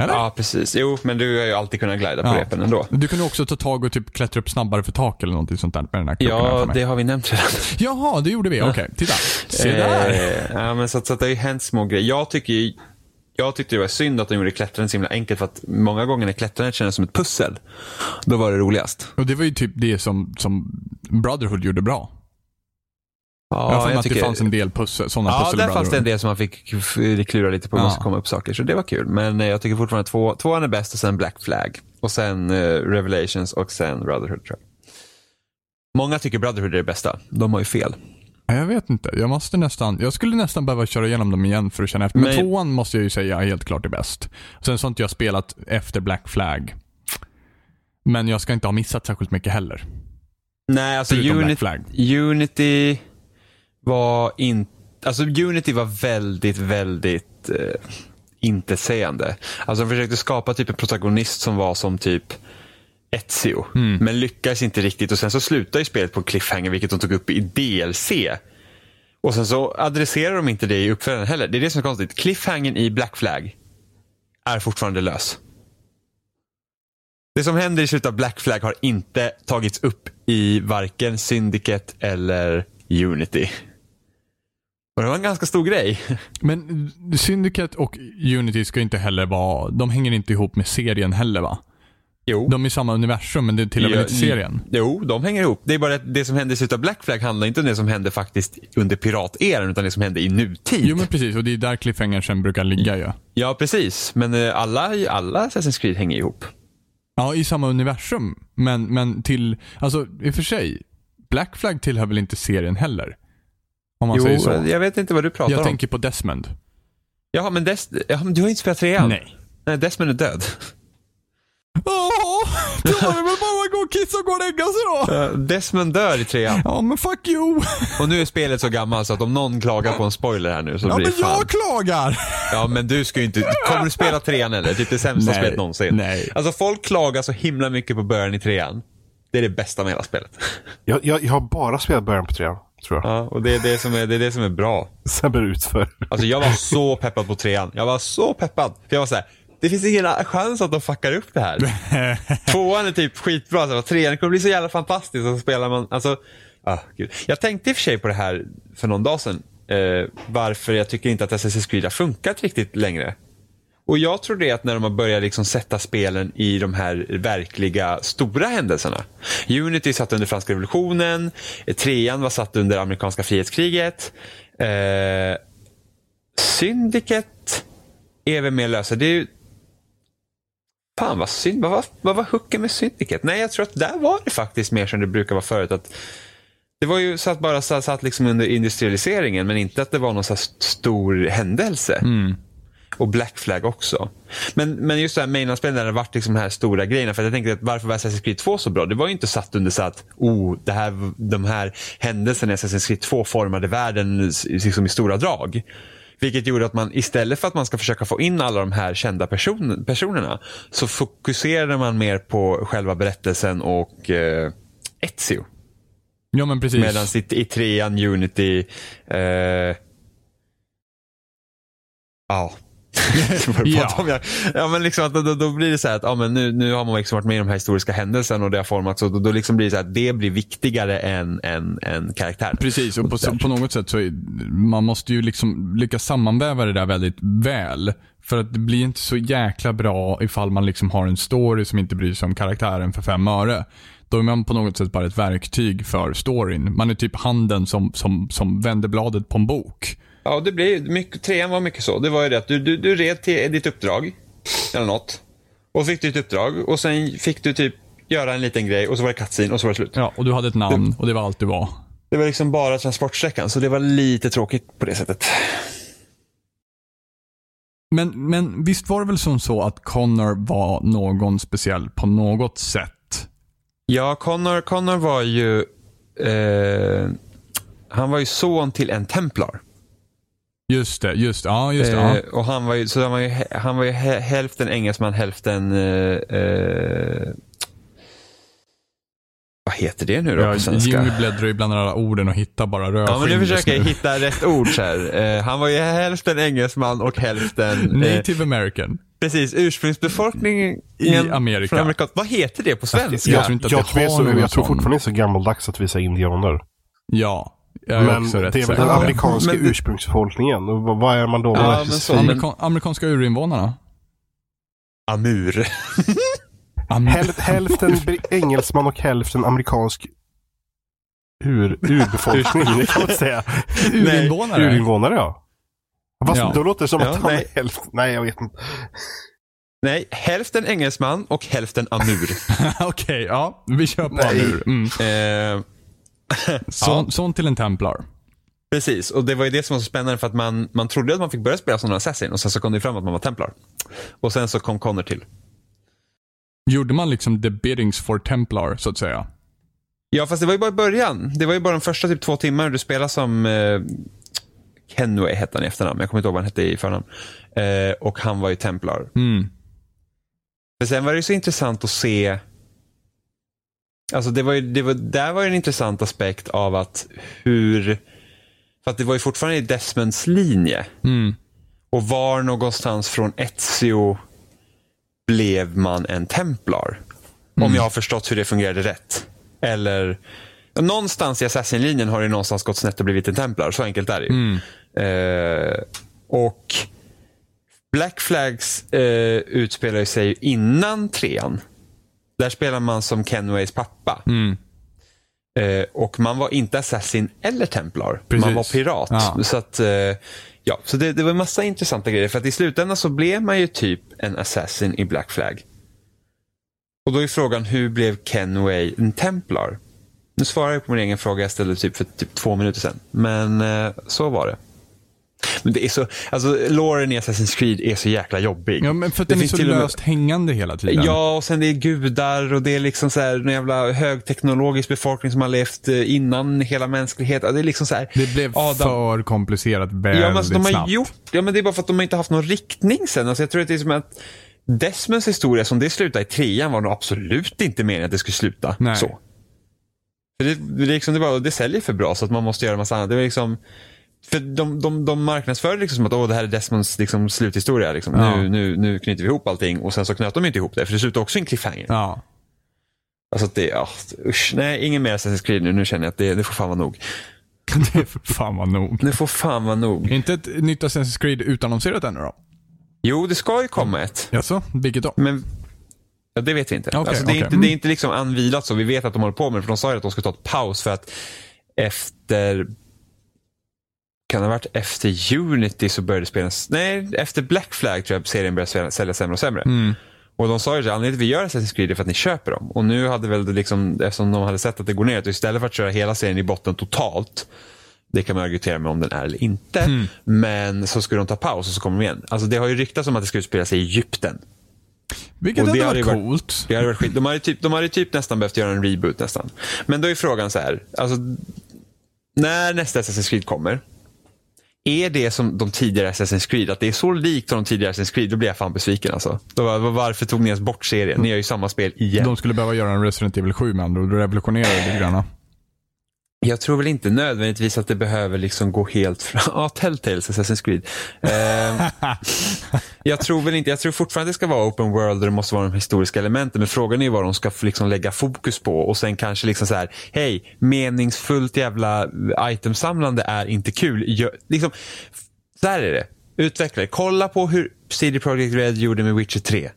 Eller? Ja, precis. Jo, men du har ju alltid kunnat glida på Ja. repen ändå. Du kunde också ta tag och typ klättra upp snabbare för tak eller någonting sånt där med den här Ja, det har vi nämnt redan. Jaha, det gjorde vi. Okej, titta. Se där. Eh, ja, men så, så att det har ju hänt små grejer. Jag tycker ju, Jag tyckte det var synd att de gjorde klättrandet så himla enkelt för att många gånger när klättrandet kändes som ett pussel, då var det roligast. Och det var ju typ det som, som Brotherhood gjorde bra. Ja, jag har att tycker- det fanns en del pussel, sådana Ja, pussel i där fanns det en del som man fick klura lite på hur man Ja. ska komma upp saker. Så det var kul. Men eh, jag tycker fortfarande två, tvåan är bäst och sen Black Flag. Och sen eh, Revelations och sen Brotherhood tror jag. Många tycker Brotherhood är det bästa. De har ju fel. Ja, Jag vet inte. Jag måste nästan, jag skulle nästan behöva köra igenom dem igen för att känna efter. Men, Men- tvåan måste jag ju säga helt klart är bäst. Sen så har inte jag spelat efter Black Flag. Men jag ska inte ha missat särskilt mycket heller. Nej, alltså Black Unity, var inte... Alltså Unity var väldigt, väldigt eh, intetsägande. Alltså de försökte skapa typ en protagonist som var som typ Ezio. Men lyckades inte riktigt och sen så slutade ju spelet på cliffhanger vilket de tog upp i DLC. Och sen så adresserar de inte det i uppföljaren heller. Det är det som är konstigt. Cliffhangern i Black Flag är fortfarande lös. Det som händer i slutet av Black Flag har inte tagits upp i varken Syndicate eller Unity. Och det var en ganska stor grej. *laughs* Men Syndicate och Unity ska inte heller vara, de hänger inte ihop med serien heller va? Jo. De är i samma universum men det tillhör väl Ja, inte serien? Jo, de hänger ihop. Det är bara att det som hände i slutet av Black Flag handlar inte om det som hände faktiskt under pirateran utan det som hände i nutid. Jo men precis, och det är där cliffhangern sen brukar ligga ju. Ja, precis. Men eh, alla, alla Assassin's Creed hänger ihop. Ja, i samma universum. Men, men till, alltså i och för sig, Black Flag tillhör väl inte serien heller? Om man säger så. jag vet inte vad du pratar Jag om. tänker på Desmond. Jaha, men, Des... ja, men du har inte spelat trean? Nej. Nej, Desmond är död. Åh, då var det väl bara att gå och kissa och gå och lägga sig då. Desmond dör i trean. Ja men fuck you. Och nu är spelet så gammalt så att om någon klagar på en spoiler här nu så Ja blir men det fan. jag klagar. Ja men du ska ju inte, kommer du spela trean eller? Typ det sämsta Nej, spelet någonsin. nej. Alltså folk klagar så himla mycket på början i trean. Det är det bästa med hela spelet. Jag, jag, jag har bara spelat början på trean, tror jag. Ja, och det är det som är, det är, det som är bra. Sen blir det utför. Alltså jag var så peppad på trean. Jag var så peppad. För jag var så här, det finns ingen chans att de fuckar upp det här. *laughs* Tvåan är typ skitbra, så trean kommer bli så jävla fantastisk. Och så spelar man, alltså, ah, gud. Jag tänkte i och för sig på det här för någon dag sedan. Eh, varför jag tycker inte att Assassin's Creed har funkat riktigt längre. Och jag tror det är att när de har börjat liksom sätta spelen i de här verkliga stora händelserna. Unity satt under franska revolutionen, trean var satt under amerikanska frihetskriget. Eh, Syndicate är väl mer lösa. Det är ju... Fan vad synd. Vad vad var hooken med Syndicate? Nej, jag tror att där var det faktiskt mer som det brukar vara förut. Att det var ju så att bara satt, satt liksom under industrialiseringen men inte att det var någon så stor händelse. Och Black Flag också. Men, men just det här mainland-spelet där det varit liksom de här stora grejerna. För jag tänkte att varför var Assassin's Creed 2 så bra? Det var ju inte satt under så att oh, det här, de här händelserna i Assassin's Creed 2 formade världen liksom i stora drag. Vilket gjorde att man istället för att man ska försöka få in alla de här kända person, personerna så fokuserade man mer på själva berättelsen och eh, Ezio. Ja men precis. Medan i, i trean, Unity, eh, ja. Ja. ja men liksom att då, då, då blir det så här att ja, men nu, nu har man liksom varit med i de här historiska händelserna och det har formats och då, då liksom blir det så här att det blir viktigare än, än, än karaktären. Precis, och på, på något sätt så är, man måste ju liksom lyckas sammanväva det där väldigt väl. För att det blir inte så jäkla bra ifall man liksom har en story som inte bryr sig om karaktären för fem öre. Då är man på något sätt bara ett verktyg för storyn. Man är typ handen som, som, som vänder bladet på en bok. Ja, det blir mycket, trean var mycket så. Det var ju det att du, du, du red till ditt uppdrag, eller något. Och fick du ett uppdrag och sen fick du typ göra en liten grej och så var det cutscene och så var det slut. Ja, och du hade ett namn och det var allt du var. Det var liksom bara transportsträckan, så det var lite tråkigt på det sättet. Men, men visst var det väl som så att Connor var någon speciell på något sätt? Ja, Connor, Connor var ju... Eh, han var ju son till en templar. Just det, just ja, just det. Ja. Eh, och han var ju, så han var ju, han var ju hä- hälften engelsman, hälften... Eh, eh, vad heter det nu då Ja, på svenska? Jimmy bläddrar ju bland alla orden och hittar bara rödskinn Ja, men nu försöker jag hitta rätt ord så här. Eh, han var ju hälften engelsman och hälften... Eh, Native American. precis, ursprungsbefolkningen I Amerika. från Amerika. Vad heter det på svenska? Jag tror inte att jag, det tror, det så, jag tror fortfarande det är så gammaldags att vi säger indianer. Ja, Jag är Men också rätt det är väl den amerikanska Men ursprungsbefolkningen. Och vad- vad är man då? Ja, så, men- Amerika- amerikanska urinvånarna? Amur. *laughs* Am- Häl- hälften engelsman och hälften amerikansk ur, urbefolkning. det *laughs* kan man säga. urinvånare? Urinvånare ja. Fast Ja. då låter det som Ja, att han nej. är hälften. Nej, jag vet inte. Nej, hälften engelsman och hälften amur. *laughs* Okej, ja. Vi kör på Nej. nu. Mm. eh, *laughs* Sån, sån till en templar. precis, och det var ju det som var så spännande för att man, man trodde att man fick börja spela som en assassin och sen så kom det fram att man var templar. Och sen så kom Connor till. Gjorde man liksom the biddings for templar, så att säga? Ja, fast det var ju bara början. Det var ju bara de första typ två timmarna du spelade som eh, Kenway hette han i efternamn. Jag kommer inte ihåg vad han hette i förnamn. Eh, och han var ju templar. Mm. Men sen var det ju så intressant att se Alltså det var ju, det var, där var ju en intressant aspekt av att hur För att det var ju fortfarande i Desmonds linje. Mm. Och var någonstans från Ezio blev man en templar? Om jag har förstått hur det fungerade rätt. Eller någonstans i Assassin-linjen har det någonstans gått snett och blivit en templar. Så enkelt är det ju. Mm. Eh, och Black Flags eh, utspelar sig innan trean. Där spelar man som Kenways pappa. Mm. Eh, och man var inte assassin eller templar. Precis. Man var pirat. Ja. Så, att, eh, ja, så det, det var en massa intressanta grejer. För att i slutändan så blev man ju typ en assassin i Black Flag. Och då är frågan, hur blev Kenway en templar? Nu svarar jag på min egen fråga jag ställde typ för typ två minuter sedan. Men eh, så var det. Men det är så, alltså loren i Assassin's Creed är så jäkla jobbig. Ja, men för att Det den är så till och med- löst hängande hela tiden. Ja, och sen det är gudar och det är liksom så här en jävla högteknologisk befolkning som har levt eh, innan hela mänskligheten. Det är liksom så här. Det blev Adam- för komplicerat väldigt Ja, men alltså, de har snabbt. gjort, ja, men det är bara för att de har inte haft någon riktning sen. Alltså, jag tror att det är som att Desmonds historia som det slutade i trean var nog absolut inte meningen att det skulle sluta Nej. så. Det, det, liksom, det, bara, det säljer för bra så att man måste göra en massa annat. Det är liksom, för de, de, de marknadsför det liksom som att Åh, det här är Desmonds liksom, sluthistoria. Liksom. Ja. Nu, nu, nu knyter vi ihop allting och sen så knöt de inte ihop det. För det slutar också i en cliffhanger. Ja. Alltså att det, ja, usch, nej, ingen mer Assassin's Creed nu. Nu känner jag att det, det får fan vara nog. *laughs* Det för fan vad nog. Det får fan vara nog. Inte ett nytt Assassin's Creed utannonserat ännu då? Jo, det ska ju komma ett. Jaså? Vilket då? Men ja, det vet vi inte. Okej, alltså, det, är okej. inte det är inte liksom anvilat så. Vi vet att de håller på med det. För de sa ju att de ska ta ett paus för att efter kan det ha varit efter Unity så började spelas, nej efter Black Flag tror jag serien började sälja- sämre och sämre. Mm. Och de sa ju att anledningen till att vi gör Assassin's Creed är för att ni köper dem. Och nu hade väl det liksom, eftersom de hade sett att det går ner, att istället för att köra hela serien i botten totalt, det kan man argumentera med om den är eller inte, Mm. men så skulle de ta paus och så kommer de igen. Alltså det har ju ryktats om att det ska utspela sig i Egypten. Vilket Och det hade varit- coolt. Det hade varit skit. De hade, typ, de hade typ nästan behövt göra en reboot nästan. Men då är frågan så här. Alltså, när nästa Assassin's Creed kommer. Är det som de tidigare Assassin's Creed? Att det är så likt de tidigare Assassin's Creed? Då blir jag fan besviken alltså. Då, var- varför tog ni ens bort serien? Ni gör ju samma spel igen. De skulle behöva göra en Resident Evil 7 med andra och Revolutionera det lite grann. Jag tror väl inte nödvändigtvis att det behöver liksom gå helt fram. *laughs* Ja, Telltales Assassin's Creed. Eh, *laughs* jag tror väl inte, jag tror fortfarande att det ska vara open world och det måste vara de historiska elementen. Men frågan är vad de ska liksom lägga fokus på och sen kanske liksom så här, hej, meningsfullt jävla itemsamlande är inte kul. Gör, liksom, här är det. Utvecklare, kolla på hur CD Projekt Red gjorde med Witcher 3.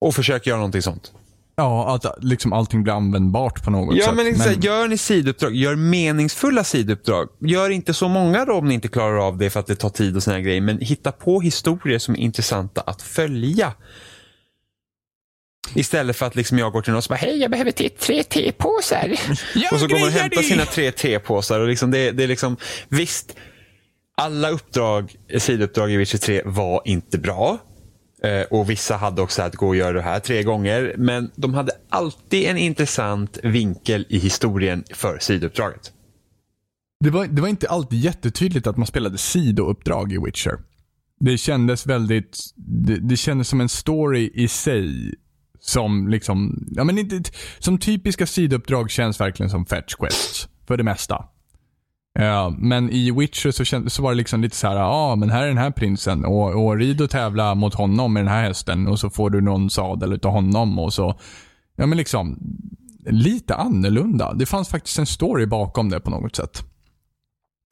Och försök göra någonting sånt. Ja, att liksom allting blir användbart på något Ja, sätt. men, liksom, här, gör ni sidouppdrag, gör meningsfulla sidouppdrag. Gör inte så många då om ni inte klarar av det för att det tar tid och såna grejer. Men hitta på historier som är intressanta att följa. Istället för att liksom jag går till någon och bara, hej jag behöver tre tepåsar. *laughs* och så går man och hämtar sina tre tepåsar. Och liksom det, det är liksom, visst, alla uppdrag, sidouppdrag i Witcher 3 var inte bra. Eh, och vissa hade också att gå och göra det här tre gånger. Men de hade alltid en intressant vinkel i historien för sidouppdraget. Det var, det var inte alltid jättetydligt att man spelade sidouppdrag i Witcher. Det kändes väldigt, det, det kändes som en story i sig. Som liksom, ja men inte, som typiska sidouppdrag känns verkligen som fetch quests. För det mesta. Ja, men i Witcher så, känd, så var det liksom lite så här, ja ah, men här är den här prinsen och, och rid och tävla mot honom med den här hästen och så får du någon sadel utav honom och så, ja men liksom, lite annorlunda. Det fanns faktiskt en story bakom det på något sätt.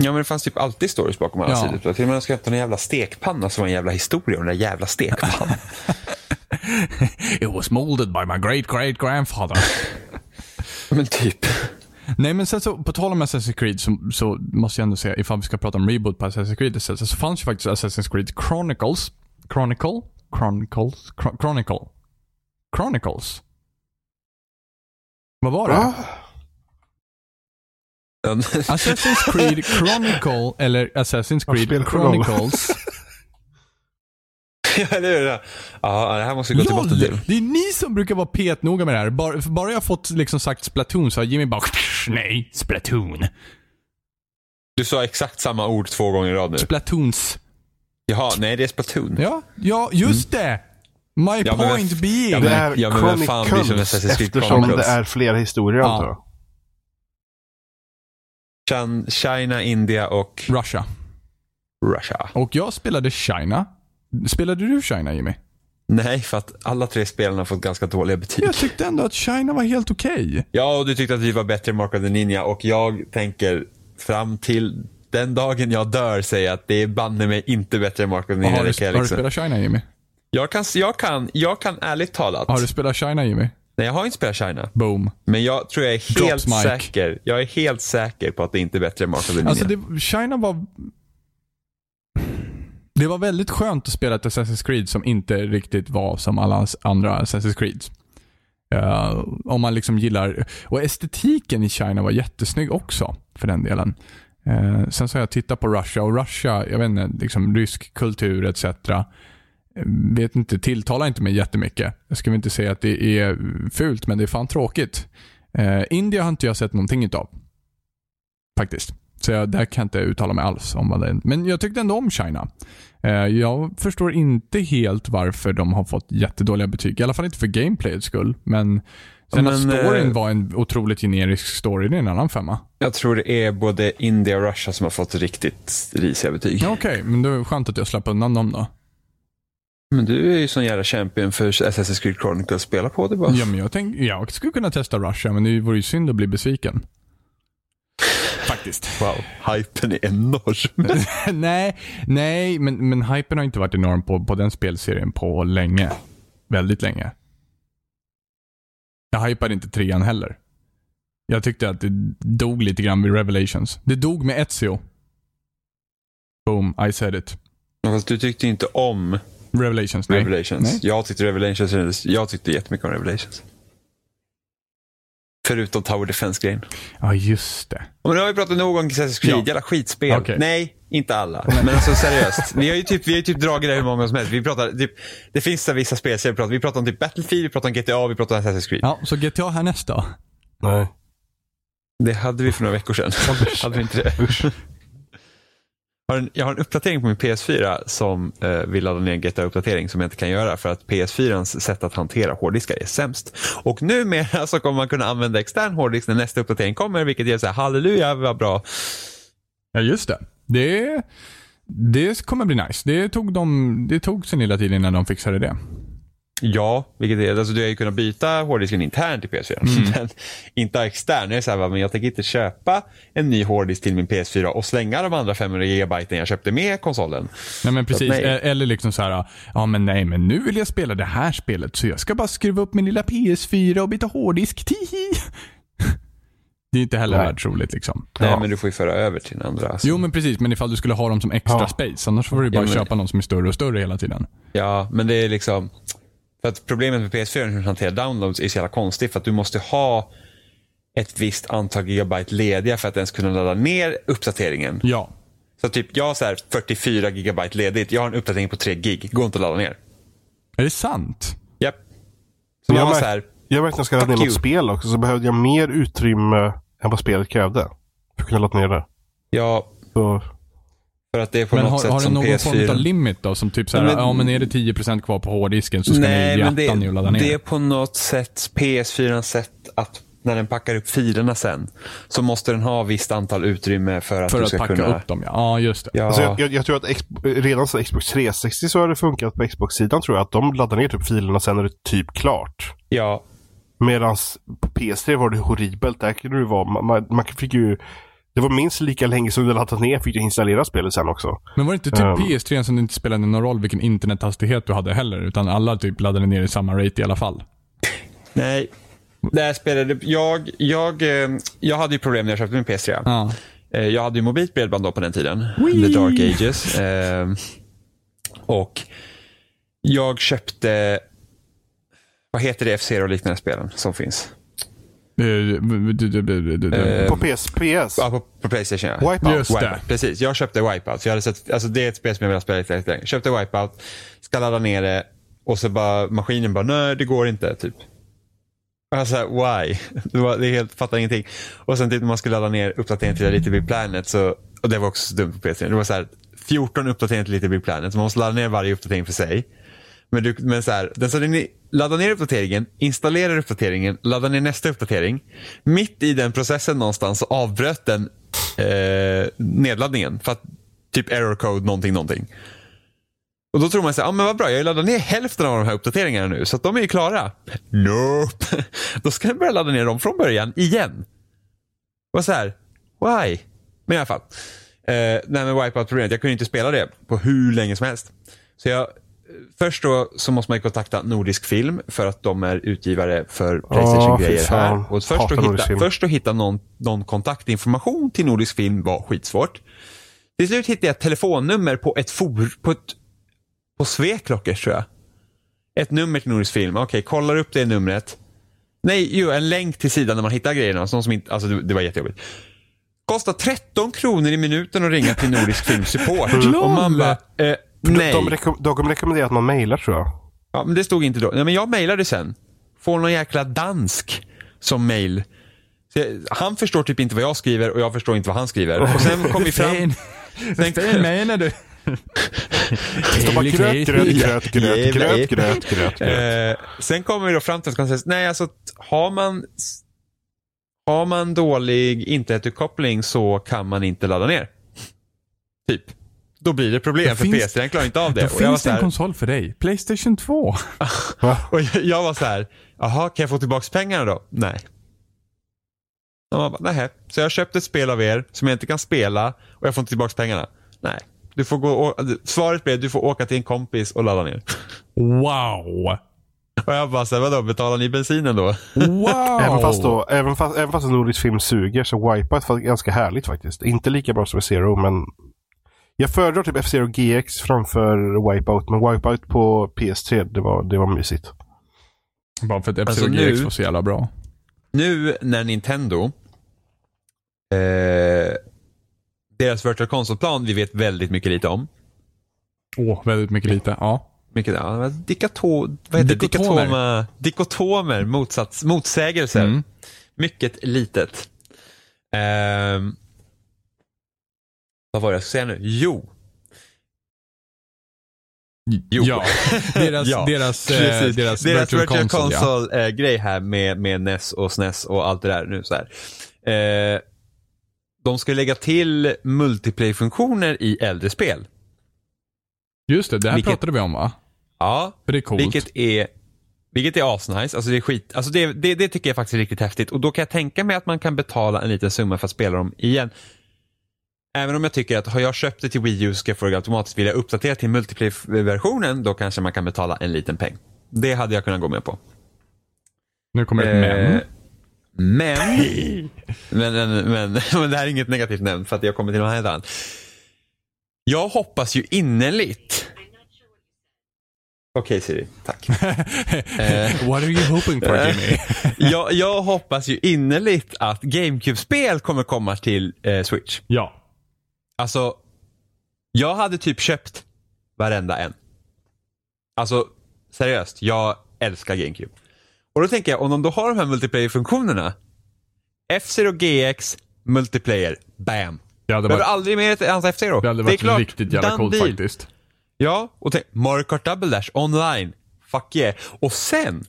Ja, men det fanns typ alltid stories bakom alla Ja. sidor. Till och med när jag skrev en jävla stekpanna som var en jävla historia om den där jävla stekpannan. *laughs* It was molded by my great great grandfather. *laughs* men typ. Nej men sen så, på tal om Assassin's Creed så, så måste jag ändå säga, ifall vi ska prata om reboot på Assassin's Creed så, så fanns ju faktiskt Assassin's Creed Chronicles. Chronicle? Chronicles? Chron- Chronicle? Chronicles? Vad var det? Va? *laughs* Assassin's Creed Chronicle eller Assassin's Creed. Chronicles. *laughs* *laughs* ja, det är det. Ja, det här måste vi gå till botten till. Det är ni som brukar vara petnoga med det här. Bara, bara jag fått liksom sagt Splatoon så har Jimmy bara Nej, Splatoon. Du sa exakt samma ord två gånger i rad nu. Splatoons. Jaha, nej det är Splatoon. Ja, ja just det. My Ja, men point being. ja, Det är ja, men vem fan bryr sig om Chronicles Assassin's Creed eftersom Chronicles? det är flera historier Ja. antar jag. China, India och Russia. Russia. Och jag spelade China. Spelade du China Jimmy? Nej, för att alla tre spelarna har fått ganska dåliga betyg. Jag tyckte ändå att China var helt okej. Ja, och du tyckte att vi var bättre än Mark of the Ninja och jag tänker fram till den dagen jag dör säga att det är banne mig inte bättre än Mark of the Ninja. Har, du, har du liksom. spelat China Jimmy? jag, kan, jag, kan, jag kan ärligt talat. Har du spelat China Jimmy? Nej, jag har inte spelat China. Boom. Men jag tror jag är Drops helt mic. säker. Jag är helt säker på att det inte är bättre än Mark of the Ninja. Alltså det, China var... Det var väldigt skönt att spela ett Assassin's Creed som inte riktigt var som alla andra Assassin's Creed. Uh, eh, om man liksom gillar... Och estetiken i China var jättesnygg också, för den delen. Uh, sen så har jag tittat på Russia och Russia, jag vet inte, liksom rysk kultur etc. Eh, vet inte, tilltalar inte mig jättemycket. Jag skulle inte säga att det är fult, men det är fan tråkigt. Uh, Indien har inte jag sett någonting utav. Faktiskt. Så jag, där kan jag inte uttala mig alls om vad det är. Men jag tyckte ändå om China. Eh, jag förstår inte helt varför de har fått jättedåliga betyg. I alla fall inte för gameplayets skull. Men sen att Men, storyn eh, var en otroligt generisk story, det är en annan femma. Jag tror det är både India och Russia som har fått riktigt risiga betyg. Okej, men det är skönt att jag slapp undan dem då. Men du är ju sån jävla champion för Assassin's Creed Chronicles. Spela på det bara. Ja, men jag, tänk, jag skulle kunna testa Russia, men det vore ju synd att bli besviken. Faktiskt. Wow, hypen är enorm. *laughs* nej, nej, men, men hypen har inte varit enorm på, på den spelserien på länge. Väldigt länge. Jag hypade inte trean heller. Jag tyckte att det dog lite grann vid Revelations. Det dog med Ezio. Boom, I said it. Fast du tyckte inte om Revelations, nej. Revelations. Nej. Jag tyckte Revelations, jag tyckte jättemycket om Revelations. Förutom Tower Defense-grejen. Ja, just det. Men nu har vi pratat nog om Assassin's Creed, Ja. jävla skitspel. Okej. Nej, inte alla. Men alltså seriöst. Vi har ju typ, vi har ju typ dragit det hur många som helst. Vi pratar, typ, det finns så här vissa spelserier vi pratar, vi pratar om typ Battlefield, vi pratar om GTA, vi pratar om Assassin's Creed. Ja, så GTA härnäst då? Nej. Det hade vi för några veckor sedan. hade vi inte det? Har en, jag har en uppdatering på min PS4 som eh, vill ladda ner en GTA-uppdatering som jag inte kan göra för att PS4ans sätt att hantera hårddiskar är sämst. Och numera så kommer man kunna använda extern hårddisk när nästa uppdatering kommer vilket ger så här halleluja vad bra. Ja, just det. Det, det kommer bli nice. Det tog, de, det tog sin lilla tid innan de fixade det. Ja, vilket är, alltså du har ju kunnat byta hårddisken internt i PS4 *laughs* men inte extern. Jag är så här, men jag tänker inte köpa en ny hårddisk till min PS4 och slänga de andra 500 GB jag köpte med konsolen. Nej men precis. nej. Eller liksom så här, ja men nej men nu vill jag spela det här spelet så jag ska bara skruva upp min lilla PS4 och byta hårddisk. *laughs* Tihi! Det är inte heller Nej. världsroligt liksom. Nej, Ja. men du får ju föra över till den andra. alltså. Jo men precis, men ifall du skulle ha dem som extra Ja. space, annars får du bara Ja, men- köpa någon som är större och större hela tiden. Ja, men det är liksom... För att problemet med PS4 hur den hanterar downloads är så jävla konstigt för att du måste ha ett visst antal gigabyte lediga för att ens kunna ladda ner uppdateringen. Ja. Så typ jag har så här 44 gigabyte ledigt, jag har en uppdatering på 3 gig, går inte att ladda ner. Är det sant? Japp. Så Jag har märk- så här, Jag verkligen ska ladda ner något spel också, så behövde jag mer utrymme än vad spelet krävde. För att kunna ladda ner det. ja, Så, för att det är på Men något har, sätt har du som någon form PS4. av limit då? Som typ såhär, men- ja men är det 10% kvar på hårddisken så ska Nej, ni men hjärta ner och ladda det, ner. det är på något sätt PS4 sätt att när den packar upp filerna sen så måste den ha visst antal utrymme för att för du att ska packa kunna... upp dem ja. Ja, just det. Ja, alltså jag, jag, jag tror att redan sedan Xbox 360 så har det funkat på Xbox-sidan tror jag. Att de laddar ner typ filerna sen är det typ klart. ja, Medan på PS3 var det horribelt. Där kunde det vara, man, man, man fick ju det var minst lika länge som du laddat ner fick du installera spelet sen också. Men var det inte typ Ehm. PS3 som det inte spelade någon roll vilken internethastighet du hade heller? Utan alla typ laddade ner i samma rate i alla fall? Nej. Där spelade jag, jag, eh, jag hade ju problem när jag köpte min PS3. Ja. Eh, Jag hade ju mobilt bredband då på den tiden. The dark ages. Eh, och jag köpte, vad heter det FC och liknande spelen som finns? Eh, På PS, PS. Ja, på, på Playstation ja. Wipeout. Just det. Wipeout, precis. Jag köpte Wipeout. Så jag hade sett, alltså det är ett spel som jag velat spela lite länge. Köpte Wipeout, ska ladda ner det och så bara maskinen bara, nej det går inte. Typ. Och jag så här, why? *laughs* Det, var, det är helt, fattar ingenting. Och sen typ när man skulle ladda ner uppdateringen till Little Big Planet, så, och det var också så dumt på PC. Det var så här, 14 uppdateringar till Little Big Planet, så man måste ladda ner varje uppdatering för sig. Men, du, men så här, den så ni laddar ner uppdateringen, installerar uppdateringen, laddar ner nästa uppdatering. Mitt i den processen någonstans så avbröt den eh, nedladdningen. För att typ error code någonting, någonting. Och då tror man sig, ja men vad bra, jag har laddat ner hälften av de här uppdateringarna nu, så att de är ju klara. Nope. *laughs* Då ska jag börja ladda ner dem från början igen. Och så här, why? Men i alla fall. Eh, det här med Wipeout-problemet, jag kunde inte spela det på hur länge som helst. Så jag, först då så måste man ju kontakta Nordisk Film för att de är utgivare för Playstation-grejer fan. här. Och först att, hitta, först att hitta någon, någon kontaktinformation till Nordisk Film var skitsvårt. Till slut hittade jag ett telefonnummer på ett for, på ett, på Sveklockers tror jag. Ett nummer till Nordisk Film. Okej, kollar upp det numret. Nej, jo, en länk till sidan där man hittar grejerna. Sån som inte, alltså det, det var jättejobbigt. Kostar 13 kronor i minuten att ringa till Nordisk Film Support. *laughs* Och man bara, eh, nej. De, rekom- de rekommenderar att man mailar tror jag. Ja, men det stod inte då. Nej, men jag mejlade sen. Får någon jäkla dansk som jag, han förstår typ inte vad jag skriver och jag förstår inte vad han skriver. Och sen kom vi *laughs* fram... Vad menar du? Bara gröt, gröt, gröt, gröt, gröt, gröt, gröt, gröt. Sen kommer vi då fram till att nej alltså har man har man dålig internetuppkoppling så kan man inte ladda ner. Typ. Då blir det problem Det för finns- PC, den klarar inte av det. Då Och jag var finns det en här- konsol för dig. Playstation 2. *laughs* Och jag- jag var så här, jaha, kan jag få tillbaka pengarna då? Nej. Och man bara, nej. Så jag köpte ett spel av er som jag inte kan spela och jag får inte tillbaka pengarna. Nej. Du får gå och, svaret blev, du får åka till en kompis och ladda ner. Wow. Och jag bara, så här, vadå, betalar ni bensinen då? Wow. Även fast, då, även fast, även fast en nordisk film suger så Wipeout var ganska härligt faktiskt. Inte lika bra som Zero men jag föredrar typ F-Zero GX framför Wipeout. Men Wipeout på PS3 det var, det var mysigt. Bara för att Alltså F-Zero nu- GX var så jävla bra. Nu när Nintendo, eh, deras Virtual Console-plan vi vet väldigt mycket lite om. Åh, väldigt mycket lite. Ja. Mycket, ja, dikato, vad heter det? Dikotomer. Dikotoma, dikotomer, motsats, motsägelser. Mm. Mycket litet. Ehm, vad var det jag skulle säga nu? Jo. Jo. Ja. *laughs* Deras, Ja, deras, eh, deras, Deras virtual, console, ja. Console-grej här med, med NES och SNES och allt det där nu så. Eh, de ska lägga till multiplayer-funktioner i äldre spel. Just det, det här Vilket- pratade vi om va? Ja, För det är coolt. vilket är vilket är asnice, alltså det är skit, alltså det, det, det tycker jag faktiskt är riktigt häftigt och då kan jag tänka mig att man kan betala en liten summa för att spela dem igen. Även om jag tycker att har jag köpt det till Wii U ska jag få det automatiskt. Vill jag uppdatera till multiplayer-versionen då kanske man kan betala en liten peng. Det hade jag kunnat gå med på. Nu kommer ett Eh, *laughs* men. Men, men, men, *laughs* men, men det här är inget negativt nämn för att jag kommer till något helt annat. Jag hoppas ju innerligt. Okej Siri, tack. *laughs* eh, What are you hoping for Jimmy? jag, jag hoppas ju innerligt att GameCube-spel kommer komma till eh, Switch. ja. Alltså, jag hade typ köpt varenda en. Alltså, seriöst, jag älskar GameCube. Och då tänker jag, om de då har de här multiplayer-funktionerna. F-Zero GX, multiplayer, bam. Det hade Behöver varit, aldrig mer ett hans F-Zero. det hade är varit klart, riktigt jävla coolt faktiskt. Ja, och tänk, Mario Kart Double Dash online. Fuck yeah. Och sen,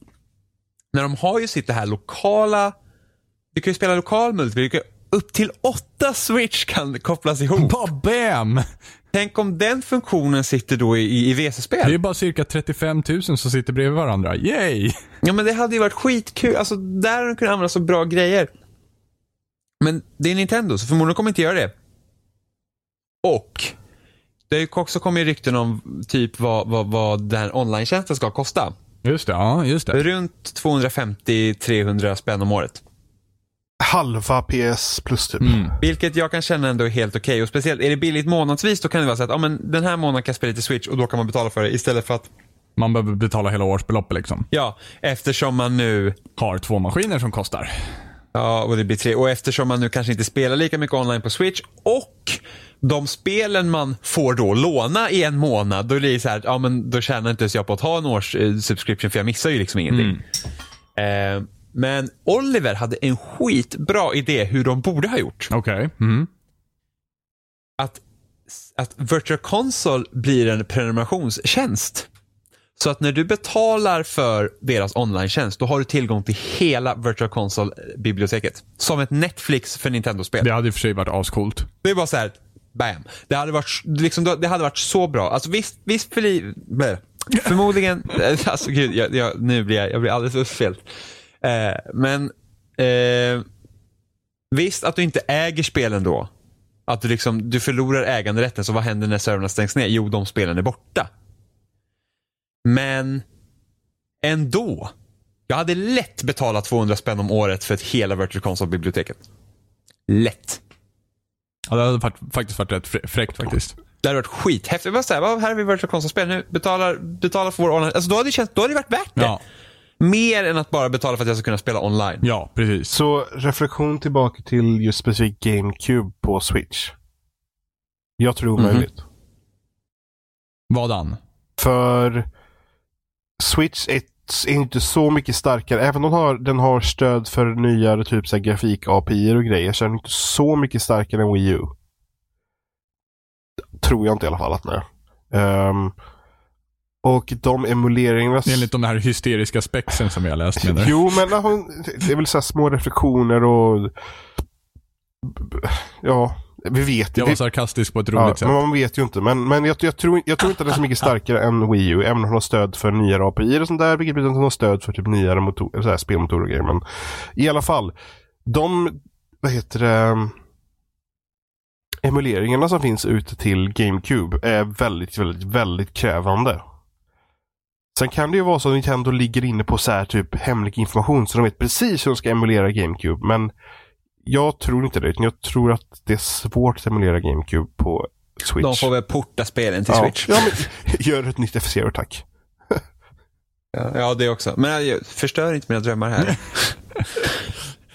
när de har ju sitt det här lokala, du kan ju spela lokal multiplayer, du kan, upp till åtta switch kan kopplas ihop. Bara bam! Tänk om den funktionen sitter då i, i Det är VC-spel. bara cirka 35 000 som sitter bredvid varandra. Yay! Ja men det hade ju varit skitkul. Alltså där hade de kunnat använda så bra grejer. Men det är Nintendo, så förmodligen kommer inte göra det. Och det är ju också kommit rykten om typ vad, vad, vad den här online-tjänsten ska kosta. Just det, ja just det. Runt 250-300 spänn om året. Halva PS plus typ. Mm. Vilket jag kan känna ändå är helt okej. Och speciellt är det billigt månadsvis då kan det vara så att ja, men den här månaden kan jag spela lite Switch och då kan man betala för det istället för att Man behöver betala hela årsbeloppet liksom. ja, eftersom man nu Har två maskiner som kostar. Ja, och det blir tre. Och eftersom man nu kanske inte spelar lika mycket online på Switch och de spelen man får då låna i en månad, då blir det så här, ja men då tjänar inte ens jag på att ha en års eh, subscription för jag missar ju liksom ingenting. Eh, men Oliver hade en skitbra idé hur de borde ha gjort. Okej. Mm. Att, att Virtual Console blir en prenumerationstjänst. Så att när du betalar för deras online-tjänst, då har du tillgång till hela Virtual Console-biblioteket. Som ett Netflix för Nintendo-spel. Det hade i och för sig varit ascoolt. Det är bara så här, bam. Det hade varit, liksom, det hade varit så bra. Alltså visst, visst för förmodligen, *laughs* alltså gud, jag, jag, nu blir jag, jag blir alldeles uppspelt. Eh, men eh, visst att du inte äger spelen då. Att du liksom, du förlorar äganderätten, så vad händer när servrarna stängs ner? Jo, de spelen är borta. Men ändå. Jag hade lätt betalat 200 spänn om året för ett hela Virtual Console-biblioteket. Lätt. Ja, det hade faktiskt varit rätt frä- fräckt faktiskt. Det hade varit skithäftigt. Bara såhär, här har vi Virtual Console-spel, nu betalar, betalar för vår online. Alltså då hade det, känts, då hade det varit värt det. Ja, Mer än att bara betala för att jag ska kunna spela online. ja precis. Så reflektion tillbaka till just specifikt GameCube på Switch. Jag tror Mhm. omöjligt. Vadan? För Switch är, är inte så mycket starkare. Även om den har, den har stöd för nyare typ så här grafik-API och grejer så är den inte så mycket starkare än Wii U. Tror jag inte i alla fall att den är. Ehm, och de emuleringarna... Enligt de här hysteriska spexen som jag läst du? Jo, men ja, det är väl så små reflektioner och... Ja, vi vet Jag var det. sarkastisk på ett Ja, roligt sätt. men man vet ju inte. Men, men jag, jag, tror, jag tror inte den är så mycket starkare än Wii U. Även om den har stöd för nyare API och sånt där. Vilket betyder att den har stöd för typ nyare motor, så här, spelmotorer och grejer. Men i alla fall. De, vad heter det, emuleringarna som finns ute till GameCube är väldigt, väldigt, väldigt krävande. Sen kan det ju vara så att Nintendo ligger inne på så här typ hemlig information så de vet precis hur de ska emulera GameCube. Men jag tror inte det. Jag tror att det är svårt att emulera GameCube på Switch. De får väl porta spelen till ja. Switch. Ja, men *laughs* gör ett nytt F-Zero tack. Ja, ja, det också. Men jag, förstör inte mina drömmar här.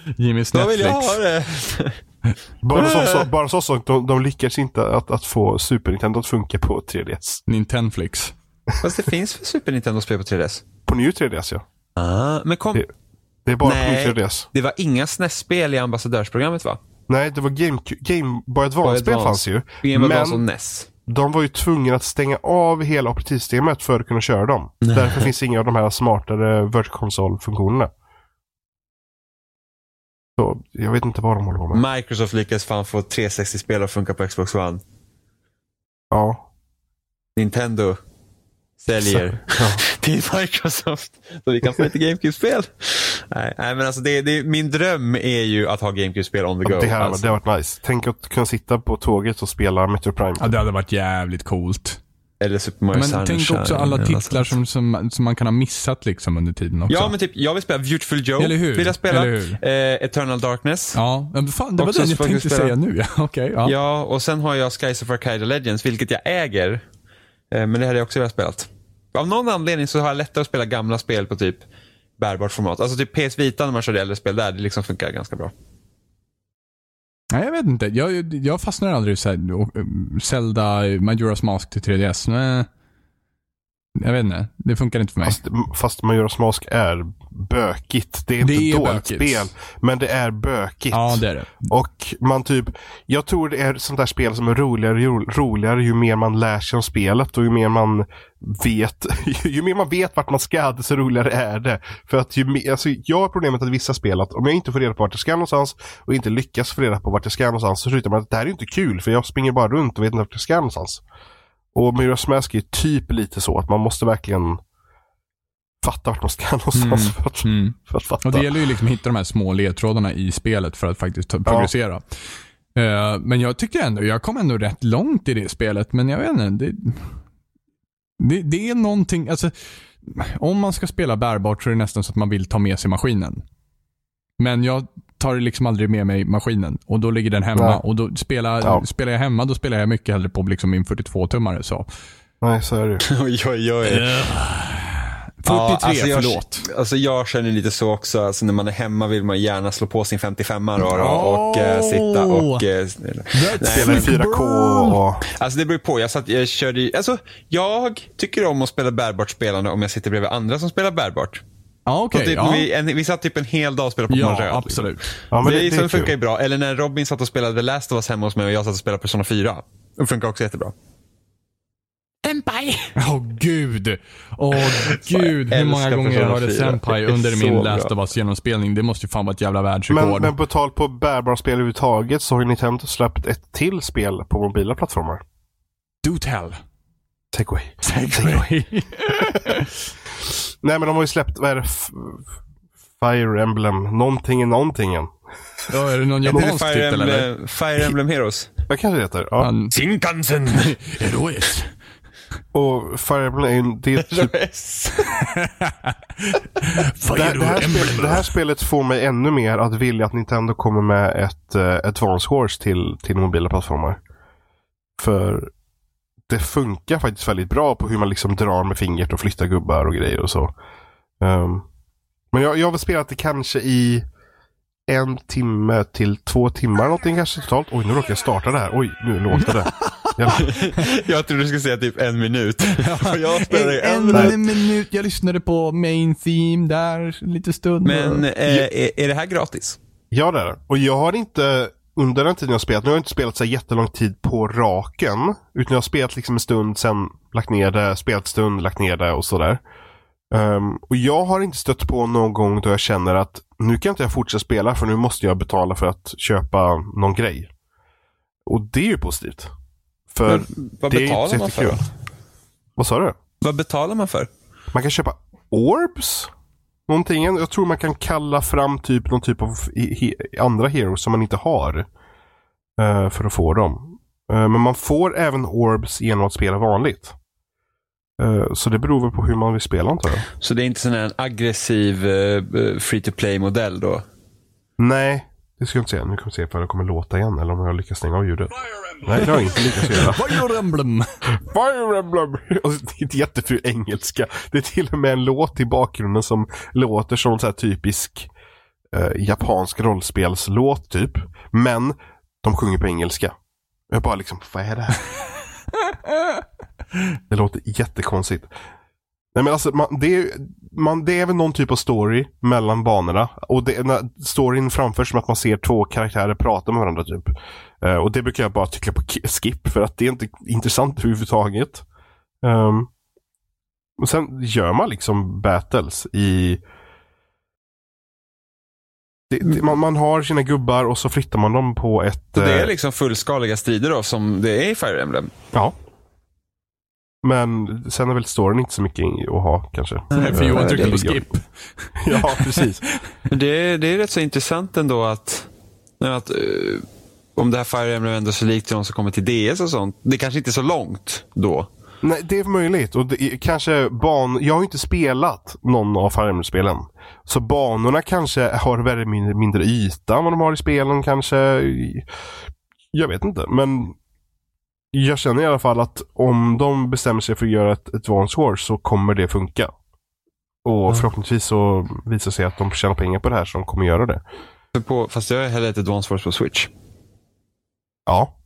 *laughs* Jimmys Vad vill Netflix. jag ha det? *laughs* Bara så, så, bara så, så de, de lyckas inte att, att få Super Nintendo att funka på 3DS. Nintendflix. Fast det finns för Super Nintendo-spel på 3DS. På New 3DS ja. Ah, men kom, Det- Det är bara Nej. på New 3DS. det var inga SNES-spel i ambassadörsprogrammet va? Nej, det var Game, Game Boy Advance-spel Advance. fanns ju. Game Boy Advance och NES. de var ju tvungna att stänga av hela operativsystemet för att kunna köra dem. Därför finns inga av de här smartare Virtual Console-funktionerna. Så jag vet inte vad de håller på med. Microsoft lyckades fan få 360-spel att funka på Xbox One. Ja. Nintendo säljer *laughs* Ja. till Microsoft. Så vi kan få lite GameCube-spel. Nej, nej, men alltså det, det, min dröm är ju att ha GameCube-spel on the go. Det här alltså. det har varit nice. Tänk att kunna sitta på tåget och spela Metro Prime. Ja, det hade varit jävligt coolt. Eller Super Mario Men Sunshine. tänk också alla titlar som, som, som man kan ha missat liksom under tiden också. Ja, men typ, jag vill spela Beautiful Joe. Eller hur? Vill jag spela. Eller hur? Eh, Eternal Darkness. Ja, men fan, det var Också den jag tänkte spela. säga nu. *laughs* Ja, okej. ja. Ja, och sen har jag Skies of Arcadia Legends, vilket jag äger. Eh, men det hade jag också velat spela. Av någon anledning så har jag lättare att spela gamla spel på typ bärbart format. Alltså typ PS Vita när man körde äldre spel där, det liksom funkar ganska bra. Nej, jag vet inte. Jag, jag fastnar aldrig i um, Zelda, Majora's Mask till 3DS. Nej. Jag vet inte, det funkar inte för mig. Fast, fast Majora's Mask är bökigt. Det är inte Det är dåligt bökigt. spel, men det är bökigt. Ja, det är det. Och man typ, jag tror det är sånt där spel som är roligare, ju, roligare ju mer man lär sig om spelet och ju mer man vet, *laughs* ju mer man vet vart man ska, desto roligare är det. För att ju mer, alltså jag har problemet att vissa spel, att om jag inte får reda på vart jag ska någonstans och inte lyckas få reda på vart jag ska någonstans så slutar man att det här är inte kul för jag springer bara runt och vet inte vart jag ska någonstans. Och Majora's Mask är typ lite så att man måste verkligen fatta vart man ska *laughs* någonstans för, att, Mm. för att fatta. Och det gäller ju liksom att hitta de här små ledtrådarna i spelet för att faktiskt progressera. Eh, men jag tyckte ändå, jag kom ändå rätt långt i det spelet, men jag vet inte. Det, det, det är någonting, alltså om man ska spela bärbart så är det nästan så att man vill ta med sig maskinen. Men jag tar liksom aldrig med mig maskinen och då ligger den hemma Nej. och då spelar, Ja. spelar jag hemma då spelar jag mycket hellre på liksom min 42-tummare. Så. Nej, så är det ju. *laughs* oj, oj, oj. 43, alltså jag, förlåt. Alltså jag känner lite så också. Alltså när man är hemma vill man gärna slå på sin 55 då, då, och eh, sitta och... Eh, Spela i 4K och... Alltså det beror på. Jag, satt, jag körde alltså jag tycker om att spela bärbart spelande om jag sitter bredvid andra som spelar bärbart. Ja. Och typ, ja. vi, en, vi satt typ en hel dag och spelade Pokémon ja, Röd. absolut. Ja, men det, det, det, funkar ju bra. Eller när Robin satt och spelade The Last of Us hemma hos mig och jag satt och spelade Persona 4. Det funkar också jättebra. Åh gud. Åh gud. Hur många gånger jag hörde 4. Senpai under min. Last of Us genomspelning. Det måste ju fan vara ett jävla Men, världsrekord. men på tal på bärbara spel överhuvudtaget så har ju Nintendo släppt ett till spel på mobila plattformar. Do tell. Take away. Segway. *laughs* Nej men de har ju släppt, vad är det? Fire Emblem, någonting i någontingen. ja, är det någon Är det japansk Fire titel eller? Emblem, Fire Emblem Heroes? Vad kanske det heter? Ja. Shinkansen! *laughs* Heroes. Och Fire Emblem det är typ *laughs* *laughs* Det, här- det, här spel, det här spelet får mig ännu mer att vilja att Nintendo kommer med ett uh, Advance Wars till, till mobila plattformar. För det funkar faktiskt väldigt bra på hur man liksom drar med fingret och flyttar gubbar och grejer och så. Ehm, men jag, jag har spelat det kanske i en timme till två timmar någonting kanske totalt. Oj, nu råkar jag starta det här. Oj, nu låter det. *laughs* Jag, trodde du skulle säga typ en minut. Och jag spelade en, en en minut. Jag lyssnade på main theme där lite stund. Men eh, är, är det här gratis? Ja, det är det. Och jag har inte under den tiden jag spelat, nu har jag inte spelat så jättelång tid på raken. Utan jag har spelat liksom en stund, sen lagt ner det, spelat stund, lagt ner det och sådär. Ehm, och jag har inte stött på någon gång då jag känner att nu kan inte jag fortsätta spela för nu måste jag betala för att köpa någon grej. Och det är ju positivt. För Men vad det är betalar inte man för jättekul. Vad sa du? Vad betalar man för? Man kan köpa orbs. Någonting. Jag tror man kan kalla fram typ någon typ av he- andra heroes som man inte har. eh, för att få dem. Eh, men man får även orbs genom att spela vanligt. Eh, så det beror väl på hur man vill spela antar jag. Så det är inte sån här en aggressiv free to play-modell då? Nej, det ska jag inte säga. Nu kommer vi se ifall det kommer låta igen eller om jag lyckas stänga av ljudet. Nej, det har inte lyckats göra. *laughs* Fire Emblem. Fire Emblem! Och det är inte jätteful engelska. Det är till och med en låt i bakgrunden som låter som en så här typisk eh, japansk rollspelslåt typ. Men de sjunger på engelska. Jag bara liksom, vad är det här? *laughs* det låter jättekonstigt. Nej men alltså, man, det, är, man, det är väl någon typ av story mellan banorna. Och det, storyn framförs som att man ser två karaktärer prata med varandra typ. Eh, och det brukar jag bara trycka på ki- skip för att det är inte intressant överhuvudtaget. Um, och sen gör man liksom battles i... Det, det, man, man har sina gubbar och så flyttar man dem på ett... Så det är eh, liksom fullskaliga strider då som det är i Fire Emblem? Ja. Men sen är väl storyn inte så mycket att ha kanske. Nej, för Johan Eh, tryckte på skip. *laughs* Ja, precis. *laughs* Men det, det är rätt så intressant ändå att, att eh, om det här Fire Emblem ändå är så likt de som kommer till DS och sånt. Det kanske inte är så långt då. Nej, det är möjligt. Och det kanske ban... Jag har ju inte spelat någon av Fire Emblem-spelen. Så banorna kanske har väldigt mindre, mindre yta än vad de har i spelen kanske. Jag vet inte, men jag känner i alla fall att om de bestämmer sig för att göra ett Advance Wars så kommer det funka. Och förhoppningsvis så visar sig att de tjänar pengar på det här så de kommer göra det. På, fast jag har hellre ett Advance Wars på Switch. Ja.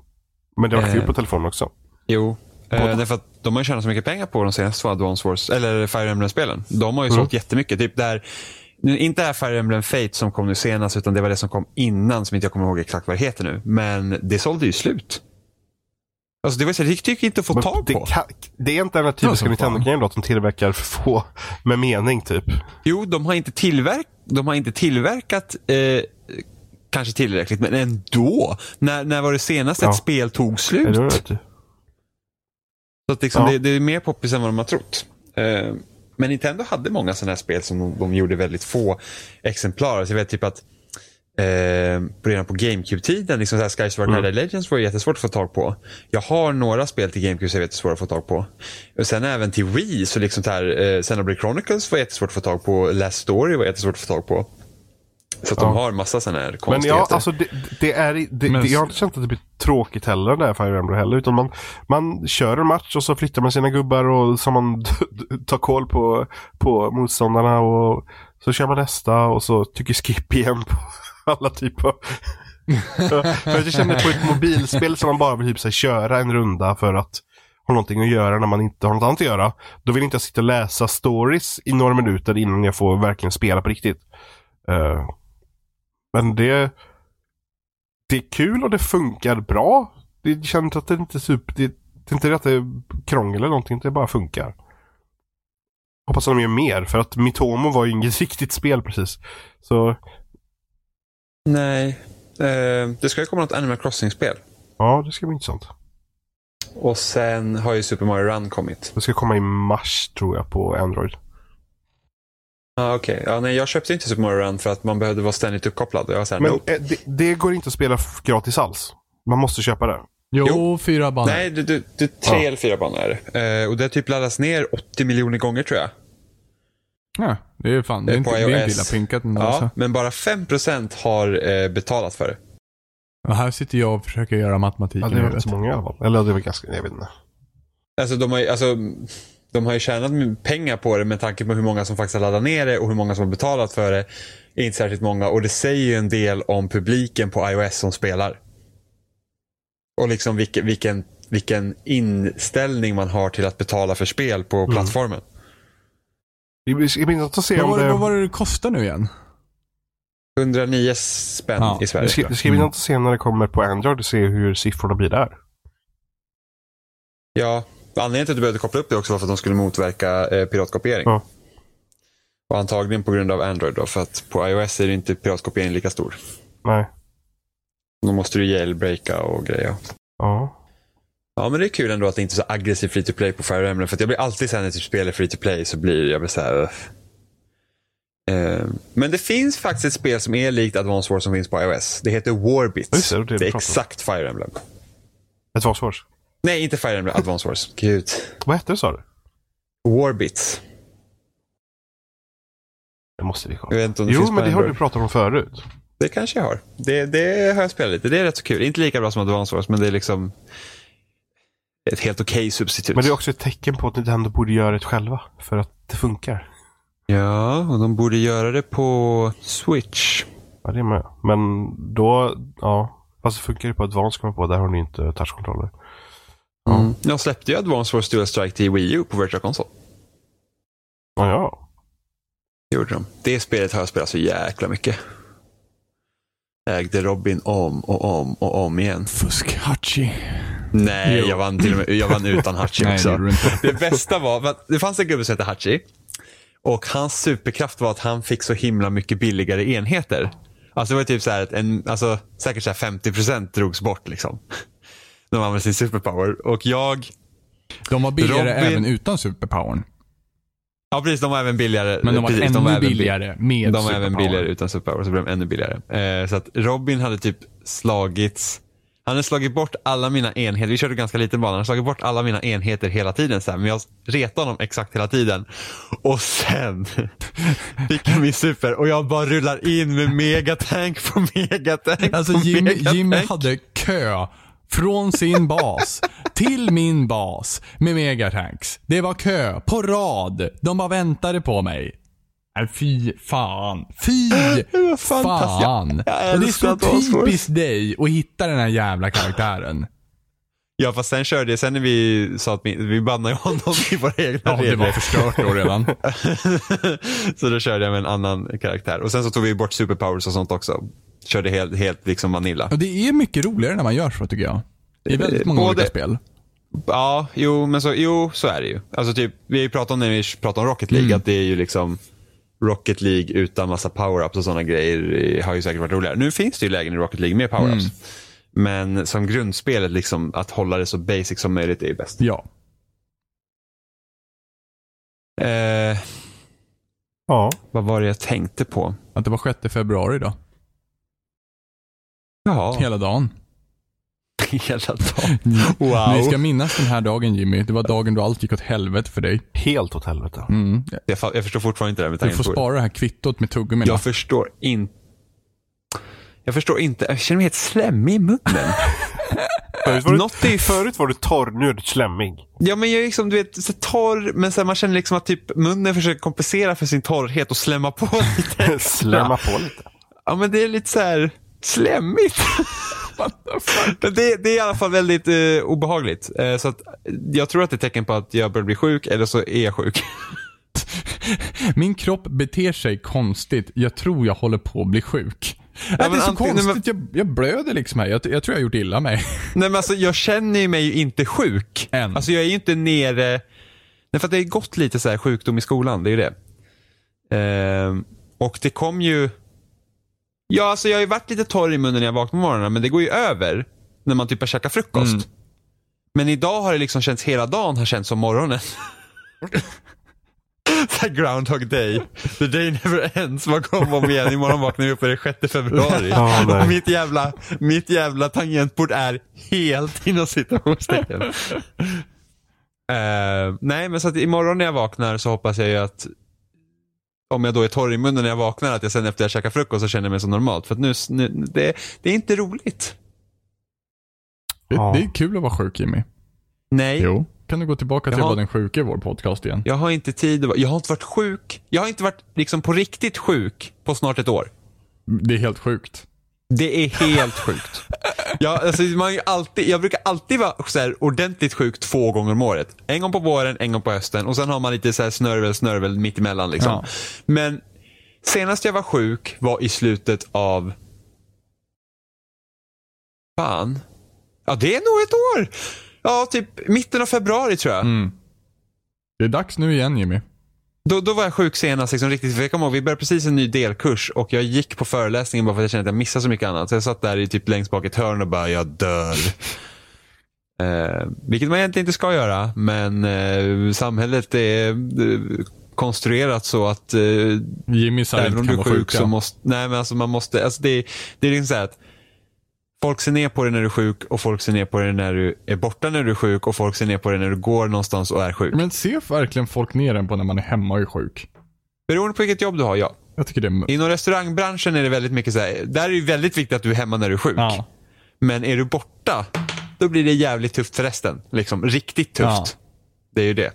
Men det var Eh. kul på telefon också. Jo. Eh, därför att de har ju tjänat så mycket pengar på de senaste Advance Wars, eller Fire Emblem-spelen. De har ju sålt jättemycket. Typ där, inte det här Fire Emblem Fate som kom nu senast, utan det var det som kom innan som inte jag kommer ihåg exakt vad det heter nu. Men det sålde ju slut. Alltså det var så här, det gick inte att få Men tag det, på. kan, det är inte den här typiska. Nintendo-grejen att de tillverkar för få med mening typ. Jo, de har inte, tillverk, de har inte tillverkat eh, kanske tillräckligt, men ändå. När, när var det senast Ja. ett spel tog slut? det? Så att liksom Ja. det, det är mer poppis än vad de har trott. Eh, men Nintendo hade många sådana här spel som de, de gjorde väldigt få exemplar. Så jag vet typ att eh, redan på GameCube-tiden, liksom så här Skyward Mm. Legends var jättesvårt att få tag på. Jag har några spel till GameCube som är jättesvåra att få tag på. Och sen även till Wii, så liksom så här, eh, Xenoblade Chronicles var jättesvårt att få tag på. Last Story var jättesvårt att få tag på. Så att Ja. de har massa sådana här Men konstigheter. ja, alltså det, det är, det, Men- det, jag har inte känt att det blir tråkigt heller där Fire Emblem heller. Utan man, man kör en match och så flyttar man sina gubbar och så man *laughs* tar koll på, på motståndarna och så kör man nästa och så tycker skip igen på *laughs* alla typer av... för att jag känner på ett mobilspel som man bara vill typ så här, köra en runda för att ha någonting att göra när man inte har något annat att göra. Då vill inte jag sitta och läsa stories i några minuter innan jag får verkligen spela på riktigt. Eh, men det, det är kul och det funkar bra. Det känns att det inte är super, det, det är inte att det är krångel eller någonting, det bara funkar. Hoppas att de gör mer, för att Mitomo var ju inget *laughs* riktigt spel precis. Så Nej. Eh, det ska ju komma något Animal Crossing-spel. ja, det ska bli intressant. Och sen har ju Super Mario Run kommit. Det ska komma i mars tror jag på Android. Ah, Okej, ja, nej, jag köpte inte Super Mario Run för att man behövde vara ständigt uppkopplad. Och jag var såhär, Men nope. eh, det, det går inte att spela gratis alls. Man måste köpa det. Jo, Jo. fyra banor. Nej, du, du, du, tre Ja. eller fyra banor är det. Eh, och det har typ laddats ner 80 miljoner gånger tror jag. Ja, det är fan, det är Eh, inte, på det är inte iOS. illa pinkat ändå. Ja, alltså. men bara 5% har eh, betalat för det. Och här sitter jag och försöker göra matematiken Ja, i det var huvudet. inte så många i alla fall. Eller det var ganska, jag vet inte. Alltså de har ju, alltså, de har ju tjänat pengar på det med tanke på hur många som faktiskt har laddat ner det och hur många som har betalat för det. är inte särskilt många och det säger ju en del om publiken på iOS som spelar. Och liksom vilken, vilken, vilken inställning man har till att betala för spel på Mm. plattformen. Det blir ska bli intressant att se Vad om var, det, det... vad var det det kostade nu igen? 109 spänn Ja, i Det Sverige. ska, det ska bli intressant att se när det kommer på Android och se hur siffrorna blir där. Ja, anledningen till att du behövde koppla upp det också var för att de skulle motverka eh, piratkopiering. Ja. Och antagligen på grund av Android då, för att på iOS är det inte piratkopiering lika stor. Nej. Då måste du jailbreaka och grejer. Ja. Ja, men det är kul ändå att det inte är så aggressiv free to play på Fire Emblem. För att jag blir alltid sen när typ spelar free to play så blir jag blir så här. Eh, men det finns faktiskt ett spel som är likt Advance Wars som finns på iOS. Det heter Warbits. Just det, det det är exakt Fire Emblem. Ett Varsvars. Nej, inte Fire Emblem, Advance Wars. Gud. Vad hette det sa du? Warbits. Det måste vi kolla. Det Jo, men det har du pratat om förut. Det kanske jag har. Det, det har jag spelat lite. Det är rätt så kul. Inte lika bra som Advance Wars, men det är liksom ett helt okej substitut. Men det är också ett tecken på att Nintendo borde göra det själva. För att det funkar. Ja, och de borde göra det på Switch. Ja, det är med. Men då, ja. Fast det funkar ju på Advance kommer på. Där har ni inte touchkontroller. Mm. De släppte ju Advance Wars Dual Strike till Wii U på Virtual Console. Ja, ja. Det gjorde de. Det spelet har jag spelat så jäkla mycket. Ägde Robin om och om och om igen. Fusk-Hachi. Nej, Jo. jag vann, till och med, jag vann utan Hachi *laughs* Nej, det också. du inte. Det bästa var, det fanns en gubbe som hette Hachi. Och hans superkraft var att han fick så himla mycket billigare enheter. Alltså det var typ så här att en, alltså säkert så här 50% drogs bort liksom. De använde sin superpower. Och jag, De var billigare Robin- även utan superpowern. ja precis de var även billigare. Men de var precis, ännu även bi- billigare med De var även billigare utan superpower, så blev de ännu billigare. Eh, så att Robin hade typ slagits, han hade slagit bort alla mina enheter, vi körde ganska liten bana, han hade slagit bort alla mina enheter hela tiden så här, men jag retade honom exakt hela tiden. Och sen *laughs* fick jag min super och jag bara rullar in med megatank på megatank Alltså på Jimmy, megatank. Jimmy hade kö från sin bas till min bas med megatanks. Det var kö på rad. De bara väntade på mig. Nej, fy fan. Fy *laughs* fan. Jag- jag Och det är så typiskt dig att hitta den här jävla karaktären. Ja fast sen körde jag, sen när vi sa att vi, vi bannade honom i våra egna Ja, det regler. var förstört då redan. *laughs* så då körde jag med en annan karaktär. Och sen så tog vi bort superpowers och sånt också. Körde helt, helt liksom Vanilla. Och det är mycket roligare när man gör så tycker jag. I väldigt många Både- olika spel. Ja, jo, men så, jo, så är det ju. Alltså typ, vi har ju pratat om när vi pratar om Rocket League, Mm. att det är ju liksom Rocket League utan massa power-ups och sådana grejer har ju säkert varit roligare. Nu finns det ju lägen i Rocket League med power-ups. Mm. Men som grundspelet, liksom, att hålla det så basic som möjligt är ju bäst. Ja. Eh, Ja. vad var det jag tänkte på? Att det var 6 februari då. Jaha, Hela dagen. *laughs* hela dagen. Ni Wow. ska minnas den här dagen Jimmy. Det var dagen då allt gick åt helvete för dig. Helt åt helvete. Mm. Jag, jag förstår fortfarande inte det här med Du får spara det här kvittot med tuggummina. Jag förstår inte. Jag förstår inte. Jag känner mig helt slemmig i munnen. *laughs* Förut var, du, Något ju förut var du torr, nu är du slemmig. Ja men jag är liksom, du vet, så torr, men så här, man känner liksom att typ munnen försöker kompensera för sin torrhet och slämma på lite. *laughs* Slämma på lite. Ja men det är lite så här slemmigt. *laughs* Men det, det är i alla fall väldigt eh, obehagligt. Eh, så att, jag tror att det är tecken på att jag börjar bli sjuk, eller så är jag sjuk. *laughs* Min kropp beter sig konstigt. Jag tror jag håller på att bli sjuk. Ja, det är men så antingen- konstigt. Jag, jag blöder liksom här. Jag, jag tror jag har gjort illa mig. *laughs* Nej men alltså jag känner ju mig ju inte sjuk. Än. Alltså jag är ju inte nere, nej för det har gått lite så här sjukdom i skolan, det är ju det. Ehm, och det kom ju, ja alltså jag har ju varit lite torr i munnen när jag vaknar på morgonen, men det går ju över när man typ har käkat frukost. Mm. Men idag har det liksom känts, hela dagen har känts som morgonen. *laughs* Så här Groundhog day. The day never ends. Man kommer om igen. Imorgon vaknar vi upp och det är 6 februari. Nej. och mitt jävla, mitt jävla tangentbord är helt inom citationstecken. uh, *laughs* nej, men så att imorgon när jag vaknar så hoppas jag ju att om jag då är torr i munnen när jag vaknar, att jag sen efter jag käkar frukost så känner jag mig så normalt. För att nu, nu det, det är inte roligt. Det, Ja. det är kul att vara sjuk Jimmy. Nej. Jo. Kan du gå tillbaka till Jag att har- vara den sjuka i vår podcast igen? Jag har inte tid att Jag har inte varit sjuk. Jag har inte varit liksom på riktigt sjuk på snart ett år. Det är helt sjukt. Det är helt sjukt. Jag, alltså, man alltid, jag brukar alltid vara så här ordentligt sjuk två gånger om året. En gång på våren, en gång på hösten och sen har man lite så här snörvel, snörvel mitt emellan. Liksom. Ja. Men senast jag var sjuk var i slutet av... Fan. Ja, det är nog ett år. Ja, typ mitten av februari tror jag. Mm. Det är dags nu igen Jimmy. Då, då var jag sjuk senast, liksom, riktigt. För jag kommer ihåg, vi började precis en ny delkurs och jag gick på föreläsningen bara för att jag kände att jag missade så mycket annat. Så jag satt där i typ längst bak i ett hörn och bara, jag dör. *laughs* Eh, vilket man egentligen inte ska göra, men eh, samhället är eh, konstruerat så att eh, Jimmy även om du är sjuk sjuka. så måste, nej men alltså man måste, alltså det, det är liksom så att folk ser ner på dig när du är sjuk och folk ser ner på dig när du är borta när du är sjuk och folk ser ner på dig när du går någonstans och är sjuk. Men ser verkligen folk ner en på när man är hemma och är sjuk? Beroende på vilket jobb du har, ja. Jag tycker det är... Inom restaurangbranschen är det väldigt mycket så här, där är det väldigt viktigt att du är hemma när du är sjuk. Ja. Men är du borta, då blir det jävligt tufft för resten. Liksom, riktigt tufft. Ja. Det är ju det.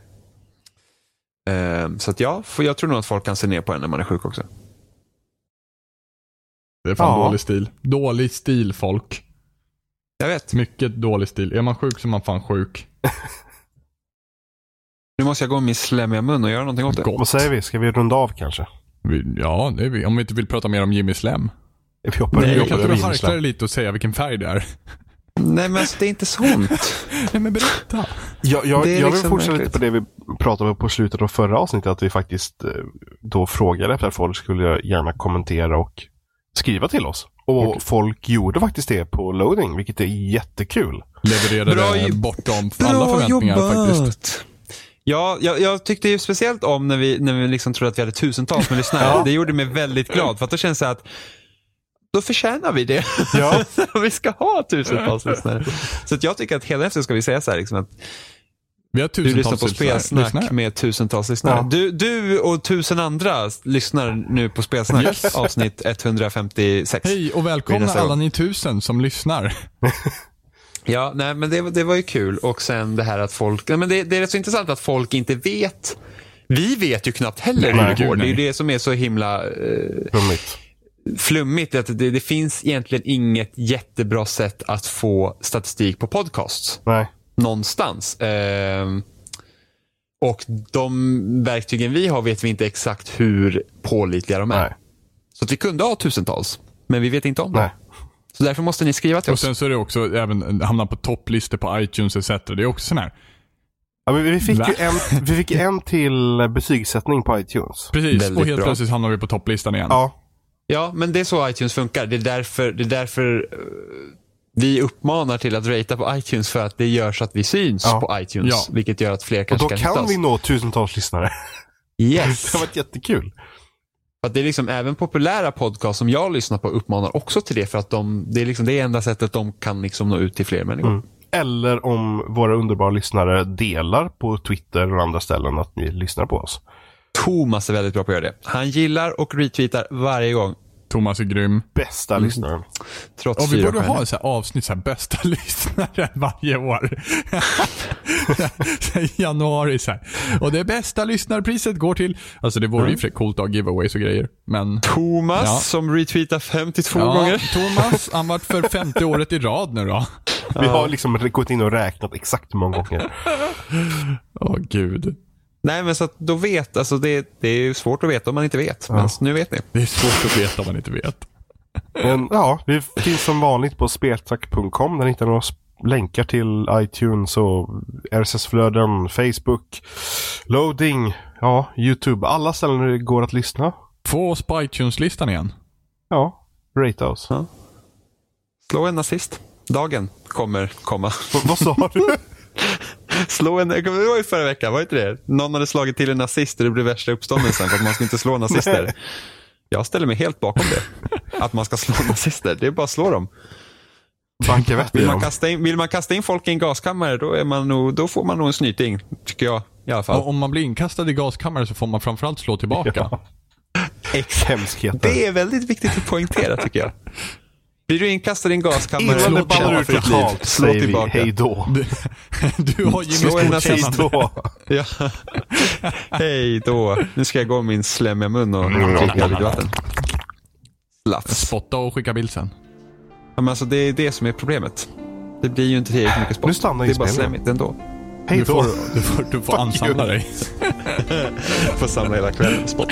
Ehm, så att ja, för jag tror nog att folk kan se ner på en när man är sjuk också. Det är fan Ja. dålig stil. Dålig stil folk. Jag vet. Mycket dålig stil. Är man sjuk så är man fan sjuk. *laughs* Nu måste jag gå med min slemmiga mun och göra någonting åt det. Gott. Vad säger vi? Ska vi runda av kanske? Vi, ja, det är vi. Om vi inte vill prata mer om Jimmy Slem. Vi hoppar, Nej, vi Kan inte du harkla dig lite och säga vilken färg det är? Nej men alltså det är inte sånt. *laughs* Nej men berätta. Jag, jag, jag vill liksom fortsätta märkligt. lite på det vi pratade om på slutet av förra avsnittet. Att vi faktiskt eh, då frågade efter att folk skulle gärna kommentera och skriva till oss. Och folk gjorde faktiskt det på loading, vilket är jättekul. Levererade Bra bortom alla förväntningar faktiskt. Ja, jag, jag tyckte ju speciellt om när vi, när vi liksom trodde att vi hade tusentals med lyssnare. *laughs* Ja. Det gjorde mig väldigt glad för att då känns det att då förtjänar vi det. Ja. *laughs* vi ska ha tusentals lyssnare. Så att jag tycker att hela efter ska vi säga så här, liksom att Vi har du lyssnar på spelsnack lyssnare. med tusentals lyssnare. Ja. Du, du och tusen andra lyssnar nu på spelsnack Yes. avsnitt 156. Hej och välkomna alla ni tusen som lyssnar. *laughs* Ja, nej, men det, var- det var ju kul. Och sen det här att folk, nej, men det, det är rätt så intressant att folk inte vet. Vi vet ju knappt heller hur det går. Det är ju det som är så himla eh, Flummigt. flummigt. Att det, det finns egentligen inget jättebra sätt att få statistik på podcasts Nej. Någonstans. Ehm, och de verktygen vi har vet vi inte exakt hur pålitliga de är. Nej. Så att vi kunde ha tusentals, men vi vet inte om det. Så därför måste ni skriva till Och oss. sen så är det också även hamna på topplistor på iTunes etc. Det är också sån här. Ja, men vi, fick Va? ju en, vi fick en till betygssättning på iTunes. Precis, Väldigt och helt bra. plötsligt hamnar vi på topplistan igen. Ja. Ja, men det är så iTunes funkar. Det är därför, det är därför eh, vi uppmanar till att ratea på iTunes för att det gör så att vi syns Ja. på iTunes. Ja. Vilket gör att fler Och kanske då kan hitta kan oss. vi nå tusentals lyssnare. Yes. *laughs* Det har varit jättekul. För att det är liksom även populära podcast som jag lyssnar på uppmanar också till det för att de, det är liksom det enda sättet de kan liksom nå ut till fler människor. Mm. Eller om våra underbara lyssnare delar på Twitter och andra ställen att ni lyssnar på oss. Thomas är väldigt bra på att göra det. Han gillar och retweetar varje gång. Thomas är grym. Bästa Mm. lyssnaren. Trots Och vi borde ha så här avsnitt, så här, bästa *laughs* lyssnare varje år. *laughs* I januari så här. Och det bästa lyssnarpriset går till, alltså det vore ju för coolt att ha giveaways och grejer. Men Thomas Ja. som retweetar 52 ja, gånger. Thomas, han vart för femte året i rad nu då. *laughs* Vi har liksom gått in och räknat exakt hur många gånger. Åh gud. Nej men så att då vet, alltså det, det är ju svårt att veta om man inte vet. Men nu vet ni. Det är svårt att veta om man inte vet. Men ja, vi finns som vanligt på speltrack.com där ni hittar några länkar till iTunes och RSS-flöden, Facebook, loading, ja, YouTube. Alla ställen där det går att lyssna. Få oss på iTunes-listan igen. Ja, rate oss. Ja. Slå en nazist. Dagen kommer komma. Vad sa du? *laughs* Slå en, det var ju förra veckan, var inte det? Någon hade slagit till en nazist och det blev värsta uppståndelsen för att man ska inte slå nazister. Jag ställer mig helt bakom det. Att man ska slå *laughs* nazister. Det är bara att slå dem. Vill man, kasta in, vill man kasta in folk i en gaskammare då, är man nog, då får man nog en snyting. Tycker jag i alla fall. Och om man blir inkastad i gaskammare så får man framförallt slå tillbaka. Hemskheter. Det är väldigt viktigt att poängtera tycker jag. Blir du inkastad i en gaskammare, slå ballar ditt liv. totalt Slå tillbaka. hej då. Du, *laughs* du har Jimmys godkännande. Hej då. *laughs* Ja. *laughs* Hej då. Nu ska jag gå min slemmiga mun och dricka lite vatten. Slafs. Spotta och skicka bild sen. Ja, men alltså, det är det som är problemet. Det blir ju inte tillräckligt mycket spott. Nu stannar Det är bara slemmigt ändå. Hej Du då. får, du får, du får ansamla you. dig. Får samla hela kvällen. Spott.